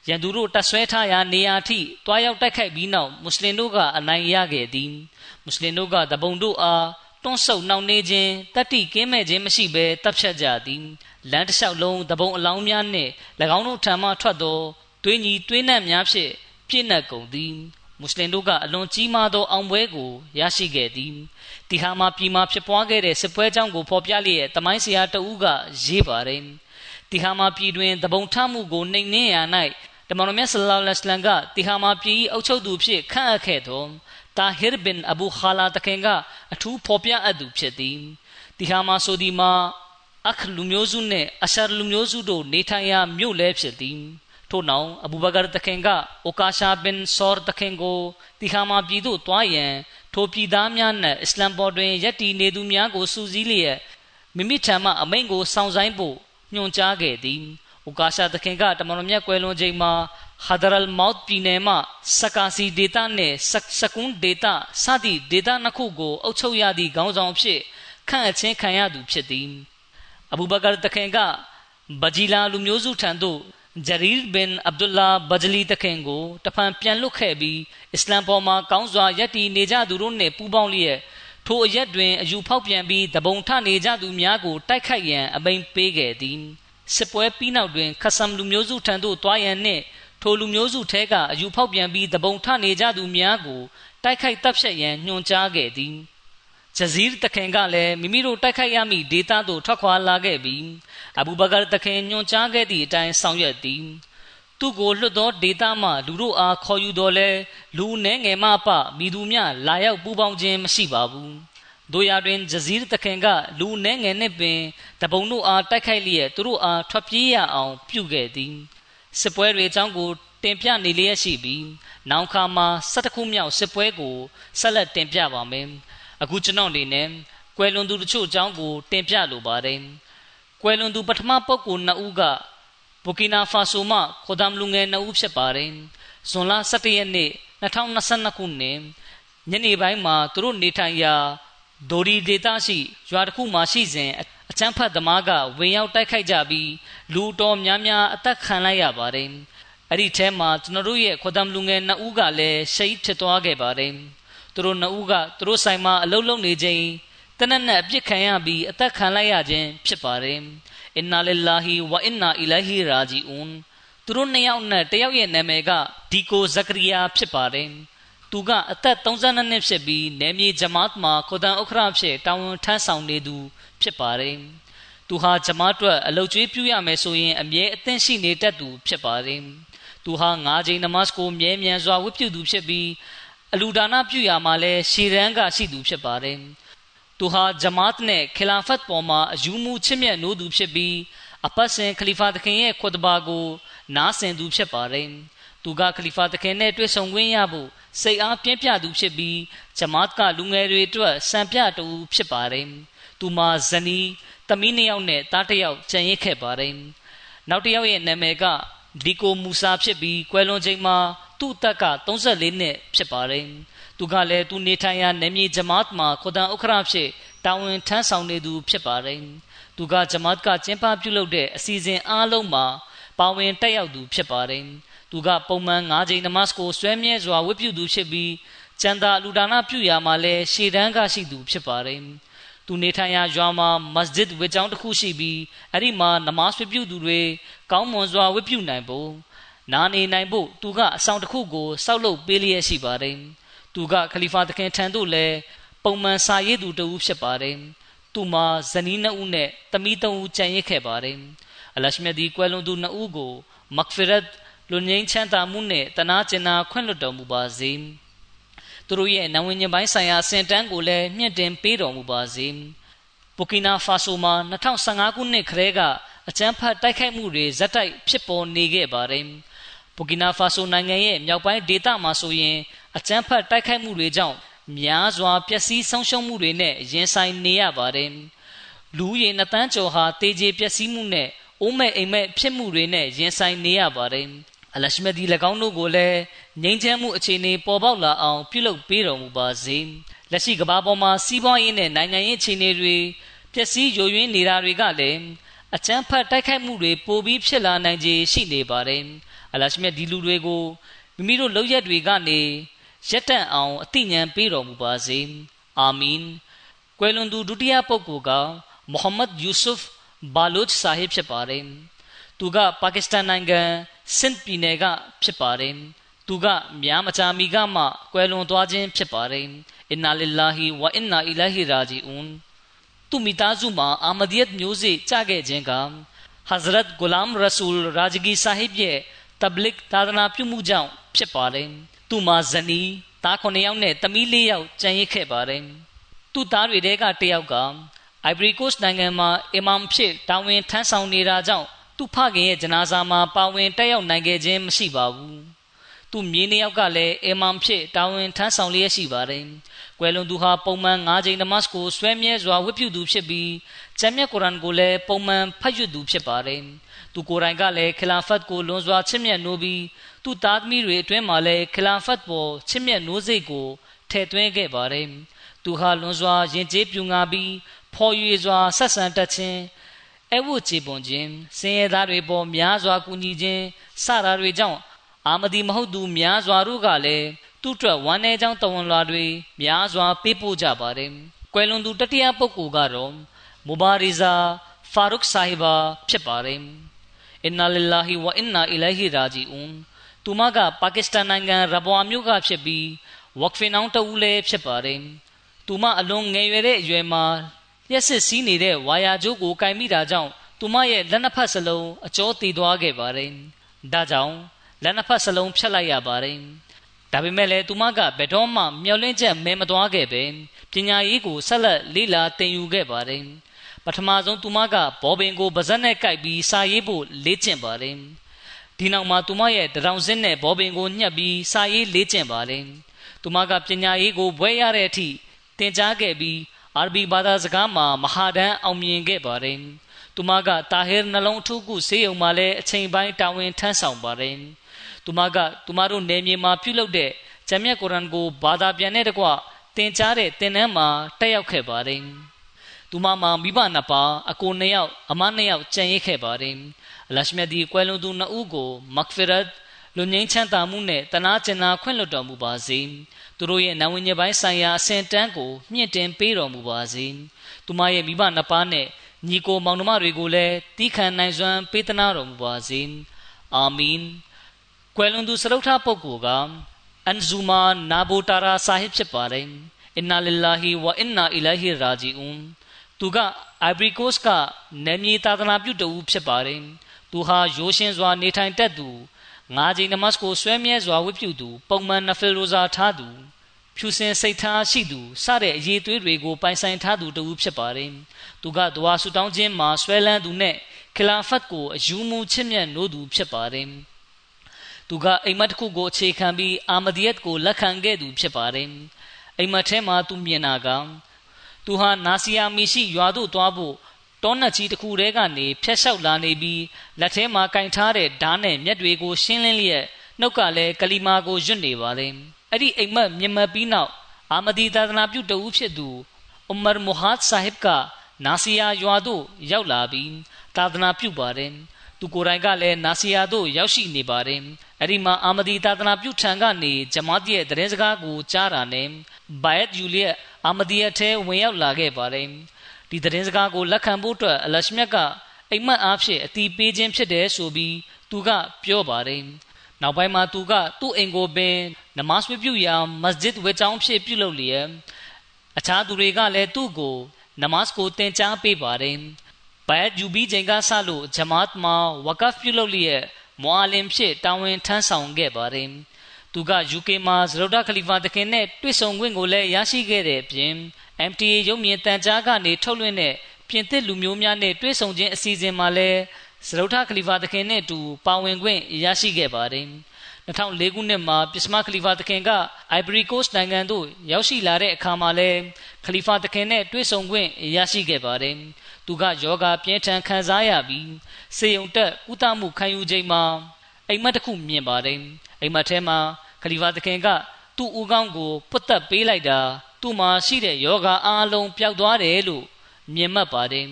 Speaker 2: ရန်သူတို့တဆွဲထားရာနေရာထိတွားရောက်တိုက်ခိုက်ပြီးနောက်မွတ်စလင်တို့ကအနိုင်ရခဲ့သည်မွတ်စလင်တို့ကတပုံတို့အားတွန်းဆုပ်နှောင့်နှေးခြင်းတတိကင်းမဲ့ခြင်းမရှိဘဲတပ်ဖြတ်ကြသည်လမ်းတစ်လျှောက်လုံးတပုံအလောင်းများနှင့်၎င်းတို့ထံမှထွက်သောသွေးညီသွေးနံ့များဖြင့်ပြည့်နှက်ကုန်သည်မွတ်စလင်တို့ကအလွန်ကြီးမားသောအောင်ပွဲကိုရရှိခဲ့သည်တီဟာမှာပြည်မှာဖြစ်ပွားခဲ့တဲ့စစ်ပွဲကြောင်းကိုဖော်ပြလျက်တမိုင်းဆရာတဦးကရေးပါတယ်တီဟာမှာပြည်တွင်တပုံထမှုကိုနှိမ်နင်းရ၌တ မန်တော်မြတ်ဆလ္လာလဟ်အလိုင်းကတီဟာမှာပြည်အုပ်ချုပ်သူဖြစ်ခန့်အပ်ခဲ့သောတာဟစ်ဘင်အဘူခါလာတခင်ကအထူးဖော်ပြအပ်သူဖြစ်သည်တီဟာမှာဆိုဒီမှာအခလူမျိုးစုနှင့်အရှာလူမျိုးစုတို့နေထိုင်ရာမြို့လဲဖြစ်သည်ထို့နောက်အဘူဘကာတခင်ကအိုကာရှာဘင်ဆောတခင်ကိုတီဟာမှာပြည်သို့တွားရန်ထိုပြည်သားများနှင့်အစ္စလမ်ပေါ်တွင်ယက်တီနေသူများကိုစူးစီးလျက်မိမိထံမှအမိန့်ကိုစောင့်ဆိုင်ဖို့ညွှန်ကြားခဲ့သည်။ ဥကာရှာသခင်ကတမန်တော်မြတ်ကွယ်လွန်ချိန်မှာဟာဒရလ်မော့ပြည်နယ်မှစကာစီဒေတာနှင့်စကွန်ဒေတာစသည့်ဒေတာနှစ်ခုကိုအုပ်ချုပ်ရသည့်ခေါင်းဆောင်ဖြစ်ခန့်အချင်းခံရသူဖြစ်သည်။အဘူဘကာသခင်ကဘဂျီလာလူမျိုးစုထံသို့ဂျရီဘ်ဘင်အဗ်ဒူလာဘဂျလီတခင်ကိုတဖန်ပြန်လွတ်ခဲ့ပြီးအစ္စလမ်ပေါ်မှာကောင်းစွာယက်တီနေကြသူတို့နှင့်ပူးပေါင်းလျက်ထိုအရက်တွင်အယူဖောက်ပြန်ပြီးတပုံထနေကြသူများကိုတိုက်ခိုက်ရန်အမိန်ပေးခဲ့သည် စစ်ပွဲပြီးနောက်တွင်ခဆမ်လူမျိုးစုထံသို့တွားရန်နှင့်ထိုလူမျိုးစုထဲကအယူဖောက်ပြန်ပြီးတပုံထနေကြသူများကိုတိုက်ခိုက်တပ်ဖြတ်ရန်ညွှန်ကြားခဲ့သည်ဂျဇီးတခင်ကလည်းမိမိတို့တိုက်ခိုက်ရမည့်ဒေသသို့ထွက်ခွာလာခဲ့ပြီးအဘူဘကာတခင်ညွှန်ကြားခဲ့သည့်အတိုင်းဆောင်ရွက်သည်သူ့ကိုလွတ်သောဒေတာမှလူတို့အားခေါ်ယူတော်လဲလူနှဲငယ်မပမိသူများလာရောက်ပူပေါင်းခြင်းမရှိပါဘူး တို့ရတွင်ဂျဇီးတခင်ကလူနှဲငယ်နှင့်ပင်တပုံတို့အားတိုက်ခိုက်လျက်သူတို့အားထွက်ပြေးရအောင်ပြုခဲ့သည်စစ်ပွဲတွေအကြောင်းကိုတင်ပြနေလျက်ရှိပြီးနောက်ခါမှာ၁၁ခုမြောက်စစ်ပွဲကိုဆက်လက်တင်ပြပါမယ်အခုကျွန်တော်အနေနဲ့ကွယ်လွန်သူတချို့အကြောင်းကိုတင်ပြလိုပါတယ်ကွယ်လွန်သူပထမပုဂ္ဂိုလ်နှစ်ဦးကဘူကီနာဖာဆိုမှခိုဒမ်လူငယ်နှစ်ဦးဖြစ်ပါတယ်။ဇွန်လ17ရက်နေ့2022ခုနှစ်ညနေပိုင်းမှာသူတို့နေထိုင်ရာ ဒိုရီဒေတာရှိရွာတစ်ခုမှာရှိစဉ်အချမ်းဖတ်သမားကဝင်ရောက်တိုက်ခိုက်ကြပြီးလူတော်များများအသက်ခံလိုက်ရပါတယ်။အဲ့ဒီထဲမှာကျွန်တော်တို့ရဲ့ခိုဒမ်လူငယ်နှစ်ဦးကလည်းရှိတ်ဖြစ်သွားခဲ့ပါတယ်။သူတို့နှစ်ဦးကသူတို့ဆိုင်မှာအလုပ်လုပ်နေချိန်တနက်နဲ့အပြစ်ခံရပြီးအသက်ခံလိုက်ရခြင်းဖြစ်ပါတယ်။အင်နာလ illah ဝအင်နာအီလိုင်ဟီရာဂျီအွန်သူတို့နှစ်ယောက်နဲ့တယောက်ရဲ့နာမည်ကဒီကိုဇကရီယာဖြစ်ပါတယ် သူကအသက်32နှစ်ဖြစ်ပြီးနယ်မြေဂျမတ်မှာခိုဒန်ဥခရဖြစ်တာဝန်ထမ်းဆောင်နေသူဖြစ်ပါတယ်သူဟာဂျမတ်အတွက်အလုတ်ကျွေးပြုရမယ်ဆိုရင်အမြဲအသင့်ရှိနေတတ်သူဖြစ်ပါတယ်သူဟာ၅ချိန်နမတ်ကိုမြဲမြံစွာဝတ်ပြုသူဖြစ်ပြီးအလူဒါနပြုရမှာလဲရှေရန်ကရှိသူဖြစ်ပါတယ်သူဟာဂျမတ်နဲ့ခီလာဖတ်ပေါ်မှာအယူမှုချစ်မြတ်နိုးသူဖြစ်ပြီးအပတ်စဉ်ခလီဖာသခင်ရဲ့ခွတ်ဘာကိုနားဆင်သူဖြစ်ပါတယ်။သူကခလီဖာသခင်နဲ့တွေ့ဆုံခွင့်ရဖို့ စိတ်အားပြင်းပြသူဖြစ်ပြီးဂျမတ်ကလူငယ်တွေအတွက်စံပြတူဖြစ်ပါတယ်။သူမှာဇနီးသမီးနှစ်ယောက်နဲ့သားတစ်ယောက်ကျန်ရစ်ခဲ့ပါတယ်။နောက်တစ်ယောက်ရဲ့နာမည်ကဒီကိုမူဆာဖြစ်ပြီးကွယ်လွန်ချိန်မှာသူ့အသက်က34နှစ်ဖြစ်ပါတယ်။သူကလည်းသူနေထိုင်ရာနေမြေဂျမတ်မှာခွဒန်ဥခရဖြစ်တာဝန်ထမ်းဆောင်နေသူဖြစ်ပါတယ်။သူကဂျမတ်ကကျင်းပပြုလုပ်တဲ့အစီအစဉ်အားလုံးမှာပါဝင်တက်ရောက်သူဖြစ်ပါတယ်။ သူကပုံမှန်၅ချိန်နမတ်ကိုဆွဲမြဲစွာဝတ်ပြုသူဖြစ်ပြီးကျန်တာလူဒါနပြုရာမှာလည်းရှေ့တန်းကရှိသူဖြစ်ပါတယ်။သူနေထိုင်ရာရွာမှာမစဂျစ်ဝေကျောင်းတစ်ခုရှိပြီးအဲ့ဒီမှာနမတ်ဝတ်ပြုသူတွေကောင်းမွန်စွာဝတ်ပြုနိုင်ဖို့နာနေနိုင်ဖို့သူကအဆောင်တစ်ခုကိုစောက်လုပ်ပေးလျက်ရှိပါတယ်။သူကခလီဖာသခင်ထံသို့လည်းပုံမှန်စာရေးသူတဦးဖြစ်ပါတယ်။သူမှာဇနီးနှစ်ဦးနဲ့သမီးသုံးဦးကျန်ရစ်ခဲ့ပါတယ်။အလရှမြဒီကွယ်လွန်သူနှစ်ဦးကိုမဂ်ဖီရတ် လူငင်းချမ်းသာမှုနဲ့တနာကျင်နာခွင့်လွှတ်တော်မူပါစေ။သူတို့ရဲ့နဝဉ္ဇဉ်ပိုင်းဆိုင်ရာစင်တန်းကိုလည်းမြင့်တင်ပေးတော်မူပါစေ။ဘူကီနာဖာဆိုမှာ2015ခုနှစ်ခရဲကအကြမ်းဖက်တိုက်ခိုက်မှုတွေဇက်တိုက်ဖြစ်ပေါ်နေခဲ့ပါတယ်။ဘူကီနာဖာဆိုနိုင်ငံရဲ့မြောက်ပိုင်းဒေသမှာဆိုရင်အကြမ်းဖက်တိုက်ခိုက်မှုတွေကြောင့်များစွာပျက်စီးဆုံးရှုံးမှုတွေနဲ့ရင်ဆိုင်နေရပါတယ်။လူရည်နှစ်တန်းကျော်ဟာတေကျေပျက်စီးမှုနဲ့အိုးမဲ့အိမ်မဲ့ဖြစ်မှုတွေနဲ့ရင်ဆိုင်နေရပါတယ်။ အလရှမဒီ၎င်းတို့ကိုလည်းငြိမ်းချမ်းမှုအခြေအနေပေါ်ပေါက်လာအောင်ပြုလုပ်ပေးတော်မူပါစေ။လက်ရှိကမ္ဘာပေါ်မှာစီးပွားရေးနဲ့နိုင်ငံရေးအခြေအနေတွေပျက်စီးယိုယွင်းနေတာတွေကလည်းအကျန်းဖတ်တိုက်ခိုက်မှုတွေပိုပြီးဖြစ်လာနိုင်ခြေရှိနေပါတယ်အလရှမြတ်ဒီလူတွေကိုမိမိတို့လောက်ရက်တွေကနေရက်တန့်အောင်အသိဉာဏ်ပေးတော်မူပါစေအာမင်ကွယ်လွန်သူဒုတိယပုဂ္ဂိုလ်ကမိုဟမ္မဒ်ယူဆုဖ်ဘာလုချ်ဆာဟစ်ဖြစ်ပါတယ်သူကပါကစ္စတန်နိုင်ငံ စင်ပြည်နယ်ကဖြစ်ပါတယ်သူကများမကြာမီကမှကွယ်လွန်သွားခြင်းဖြစ်ပါတယ်အင်နာလ illah ဝအင်နာအီလာဟီရာဂျီအွန်သူမိသားစုမှာအာမဒီယတ်မျိုးစေ့ကြခဲ့ခြင်းက Hazrat Ghulam Rasul Rajgi Sahib ရဲ့တဘလစ်သာသနာပြုမှုကြောင့်ဖြစ်ပါတယ်သူမှာဇနီးသား9ယောက်နဲ့သမီး4ယောက်ကျန်ရစ်ခဲ့ပါတယ်သူ့သားတွေတဲကတယောက်က Ivory Coast နိုင်ငံမှာအီမမ်ဖြစ်တာဝန်ထမ်းဆောင်နေတာကြောင့် သူ့ဖခင်ရဲ့ဂျနာဇာမှာပါဝင်တက်ရောက်နိုင်ခဲ့ခြင်းမရှိပါဘူးသူ့မြေးနှစ်ယောက်ကလည်းအီမမ်ဖြစ်တာဝန်ထမ်းဆောင်လျက်ရှိပါတယ်။ကွယ်လွန်သူဟာပုံမှန်၅ချိန်နမတ်ကိုဆွဲမြဲစွာဝတ်ပြုသူဖြစ်ပြီးကျမ်းမြတ်ကုရ်အာန်ကိုလည်းပုံမှန်ဖတ်ရသူဖြစ်ပါတယ်။သူကိုယ်တိုင်ကလည်းခလာဖတ်ကိုလွန်စွာချစ်မြတ်နိုးပြီးသူ့သားသမီးတွေအတွင်းမှာလည်းခလာဖတ်ပေါ်ချစ်မြတ်နိုးစိတ်ကိုထည့်သွင်းခဲ့ပါတယ်။သူဟာလွန်စွာယဉ်ကျေးပြူငါပြီးဖော်ရွေစွာဆက်ဆံတတ်ခြင်း အဝတ်ချေပွန်ခြင်းစင်ရသားတွေပေါ်များစွာကူညီခြင်းစတာတွေကြောင့်အာမဒီမဟုတ်သူများစွာတို့ကလည်းသူ့အတွက်ဝမ်းနည်းကြောင်းတဝန်လာတွေများစွာပေးပို့ကြပါတယ်။ကွယ်လွန်သူတတိယပုဂ္ဂိုလ်ကတော့မူဘာရီဇာဖာရုခ်ဆာဟီဘာဖြစ်ပါတယ်။အင်နာလ illah ဝအင်နာအီလိုင်ဟီရာဂျီအွန်သူမကပါကစ္စတန်နိုင်ငံရဘွာမြို့ကဖြစ်ပြီးဝက်ဖင်အောင်တဦးလည်းဖြစ်ပါတယ်။သူမအလွန်ငယ်ရွယ်တဲ့အရွယ်မှာ လျှက်စစ်စီးနေတဲ့ဝါယာကျိုးကိုကင်မိတာကြောင့်သူမရဲ့လက်နှစ်ဖက်စလုံးအကျော်တည်သွားခဲ့ပါတယ်။ဒါကြောင့်လက်နှစ်ဖက်စလုံးဖြတ်လိုက်ရပါတယ်။ဒါပေမဲ့လည်းသူမကဘယ်တော့မှမျောလင့်ချက်မဲမသွားခဲ့ပဲပညာရေးကိုဆက်လက်လေ့လာသင်ယူခဲ့ပါတယ်။ပထမဆုံးသူမကဘောပင်ကိုပါဇက်နဲ့ကိုက်ပြီးစာရေးဖို့လေ့ကျင့်ပါတယ်။ဒီနောက်မှာသူမရဲ့တရောင်စင်းနဲ့ဘောပင်ကိုညှက်ပြီးစာရေးလေ့ကျင့်ပါတယ်။သူမကပညာရေးကိုဘွဲရတဲ့အထိသင်ကြားခဲ့ပြီး အာရဘီဘာသာစကားမှာမဟာဒန်အောင်မြင်ခဲ့ပါတယ်။သူမကတာဟီနှလုံးအထုကုဆေးရုံမှာလည်းအချိန်ပိုင်းတာဝန်ထမ်းဆောင်ပါတယ်။သူမကသူမတို့နေမြေမှာပြုလုပ်တဲ့ဂျမ်မြတ်ကုရ်အာန်ကိုဘာသာပြန်တဲ့တကွသင်ကြားတဲ့သင်တန်းမှာတက်ရောက်ခဲ့ပါတယ်။သူမမှာမိဘနှစ်ပါးအကိုနှစ်ယောက်အမနှစ်ယောက်ကြံ့ရစ်ခဲ့ပါတယ်။အလရှမြတ်ဒီကွယ်လွန်သူနှစ်ဦးကိုမဂ်ဖီရတ်လူငင်းချမ်းသာမှုနဲ့တနာကျင်နာခွင့်လွှတ်တော်မူပါစေ သူတို့ရဲ့နဝဉ္ဇဉ်ပိုင်းဆိုင်ရာအဆင့်တန်းကိုမြင့်တင်ပေးတော်မူပါစေသူမရဲ့မိဘနှစ်ပါးနဲ့ညီကိုမောင်နှမတွေကိုလည်းတီးခံနိုင်စွမ်းပေးသနာတော်မူပါစေအာမင်ကွယ်လွန်သူစရုပ်ထပုဂ္ဂိုလ်ကအန်ဇူမာနာဘူတာရာဆာဟစ်ဖြစ်ပါတယ်အင်နာလ illah ဝအင်နာအီလိုင်ဟီရာဂျီအွန်သူကအိုင်ဘရီကိုစ်ကနယ်မြေသာသနာပြုတူဖြစ်ပါတယ်သူဟာရိုးရှင်းစွာနေထိုင်တတ်သူ ငါးချိန်နမတ်ကိုဆွဲမြဲစွာဝတ်ပြုသူ ပုံမှန်နဖီရိုဇာထားသူဖြူစင်စိတ်ထားရှိသူစတဲ့အရေးသွေးတွေကိုပိုင်ဆိုင်ထားသူတူဖြစ်ပါတယ်သူကဒွါဆူတောင်းခြင်းမှာဆွဲလန်းသူနဲ့ခလာဖတ်ကိုအယူမူချစ်မြတ်နိုးသူဖြစ်ပါတယ်သူကအိမ်မက်တစ်ခုကိုအခြေခံပြီးအာမဒီယတ်ကိုလက်ခံခဲ့သူဖြစ်ပါတယ်အိမ်မက်ထဲမှာသူမြင်တာကသူဟာနာစီယာမီရှိရွာသို့သွားဖို့ တောနတ်ကြီးတစ်ခုတည်းကနေဖျက်လျှောက်လာနေပြီးလက်ထဲမှာကင်ထားတဲ့ဓားနဲ့မျက်တွေကိုရှင်းလင်းလျက်နှုတ်ကလည်းကလီမာကိုရွတ်နေပါတယ်အဲ့ဒီအိမ်မက်မြင်မပြီးနောက်အာမဒီသာသနာပြုတဦးဖြစ်သူအူမာမူဟတ်ဆာဟစ်ကနာစီယာရွာသို့ရောက်လာပြီးသာသနာပြုပါတယ်သူကိုယ်တိုင်ကလည်းနာစီယာသို့ရောက်ရှိနေပါတယ်အဲ့ဒီမှာအာမဒီသာသနာပြုထံကနေဂျမာတ်ရဲ့တရင်စကားကိုကြားတာနဲ့ဘိုင်ယတ်ယူလျက်အာမဒီယတ်ထဲဝင်ရောက်လာခဲ့ပါတယ် ဒီသတင်းစကားကိုလက်ခံဖို့အတွက်အလရှမြတ်ကအိမ်မက်အားဖြင့်အတီးပေးခြင်းဖြစ်တယ်ဆိုပြီးသူကပြောပါတယ်နောက်ပိုင်းမှာသူကသူ့အိမ်ကိုပင်နမတ်ဝပြုရာမစဂျစ်ဝေချောင်းဖြစ်ပြုလုပ်လျက်အခြားသူတွေကလည်းသူ့ကိုနမတ်ကိုသင်ကြားပေးပါတယ်ဘိုင်ယူပြီးချိန်ကစလို့ဂျမာတ်မှာဝကဖ်ပြုလုပ်လျက်မွာလင်ဖြစ်တာဝန်ထမ်းဆောင်ခဲ့ပါတယ်သူက UK မှာဇရုဒခလီဖာတခင်နဲ့တွေ့ဆုံခွင့်ကိုလည်းရရှိခဲ့တဲ့အပြင် MTA ရုပ်မြင်တန်ကြားကနေထုတ်လွှင့်တဲ့ပြင်သစ်လူမျိုးများနဲ့တွေ့ဆုံခြင်းအစီအစဉ်မှာလည်းစရုထခလီဖာသခင်နဲ့အတူပါဝင်ခွင့်ရရှိခဲ့ပါတယ်2004ခုနှစ်မှာပစ္စမခလီဖာသခင်က Ivory Coast နိုင်ငံသို့ရောက်ရှိလာတဲ့အခါမှာလည်းခလီဖာသခင်နဲ့တွေ့ဆုံခွင့်ရရှိခဲ့ပါတယ်။သူကယောဂပြင်းထန်ခံစားရပြီးစေယုံတက်ကုသမှုခံယူချိန်မှာအိမ်မက်တစ်ခုမြင်ပါတယ်။အိမ်မက်ထဲမှာခလီဖာသခင်ကသူ့ဦးခေါင်းကိုပုတ်တက်ပေးလိုက်တာ သူ့မှာရှိတဲ့ယောဂအားလုံးပျောက်သွားတယ်လို့မြင်မှတ်ပါတယ်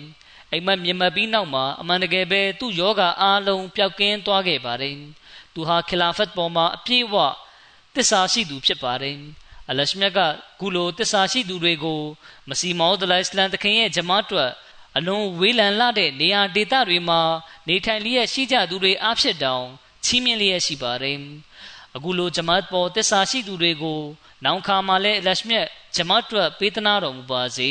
Speaker 2: အိမ်မက်မြင်မပြီးနောက်မှာအမှန်တကယ်ပဲသူ့ယောဂအားလုံးပျောက်ကင်းသွားခဲ့ပါတယ်သူဟာခလာဖတ်ပေါ်မှာအပြည့်အဝတစ္ဆာရှိသူဖြစ်ပါတယ်အလရှမြတ်ကကုလိုတစ္ဆာရှိသူတွေကိုမစီမောဒလိုင်စလန်တခင်ရဲ့ဂျမားတွက်အလွန်ဝေးလံလာတဲ့နေရာဒေသတွေမှာနေထိုင်လျက်ရှိကြသူတွေအားဖြင့်တောင်ချီးမြှင့်လျက်ရှိပါတယ်အခုလိုဂျမာတ်ပေါ်တစ္ဆာရှိသူတွေကို နောင်ခါမှာလဲအလရှမြတ်ဂျမာတ်တွက်ပေးသနာတော်မူပါစေ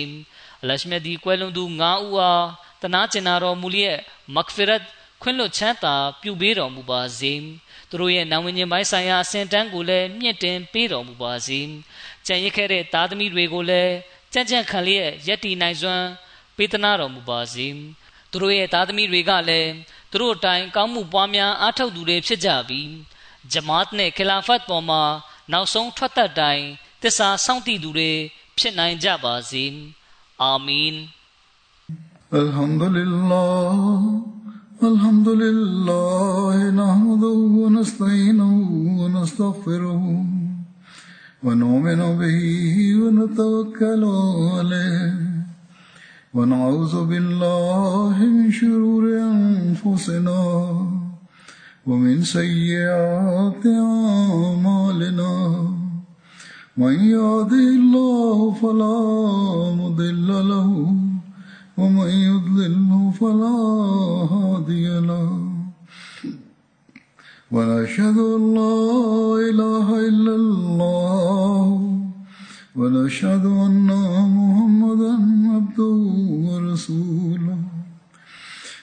Speaker 2: အလရှမြတ်ဒီကွယ်လွန်သူ၅ဦးအားတနာကျင်နာတော်မူလျက်မဂ်ဖီရတ်ခွင့်လွတ်ချမ်းသာပြုပေးတော်မူပါစေသူတို့ရဲ့နာဝင်ခြင်းပိုင်းဆိုင်ရာအစဉ်တန်းကိုလည်းမြင့်တင်ပေးတော်မူပါစေကြံရစ်ခဲ့တဲ့သားသမီးတွေကိုလည်းကြံ့ကြံ့ခံလျက်ယက်တီနိုင်စွမ်းပေးသနာတော်မူပါစေသူတို့ရဲ့သားသမီးတွေကလည်းသူတို့အတိုင်းကောင်းမှုပွားများအားထုတ်သူတွေဖြစ်ကြပြီးဂျမာတ်နဲ့ခလာဖတ်ပေါ်မှာ နောက်ဆုံးထွက်သက်တိုင်းတစ္ဆာစောင့်တည်သူတွေဖြစ်နိုင်ကြပါစေအာမင်
Speaker 1: الحمد لله الحمد لله نحمده ونستعينه ونستغفره ونؤمن به ونتوكل عليه ونعوذ بالله من شرور أنفسنا ومن سيئات أعمالنا من يهده الله فلا مضل له ومن يضلله فلا هادي له. ونشهد أن لا إله إلا الله. ونشهد أن محمدا عبده ورسوله.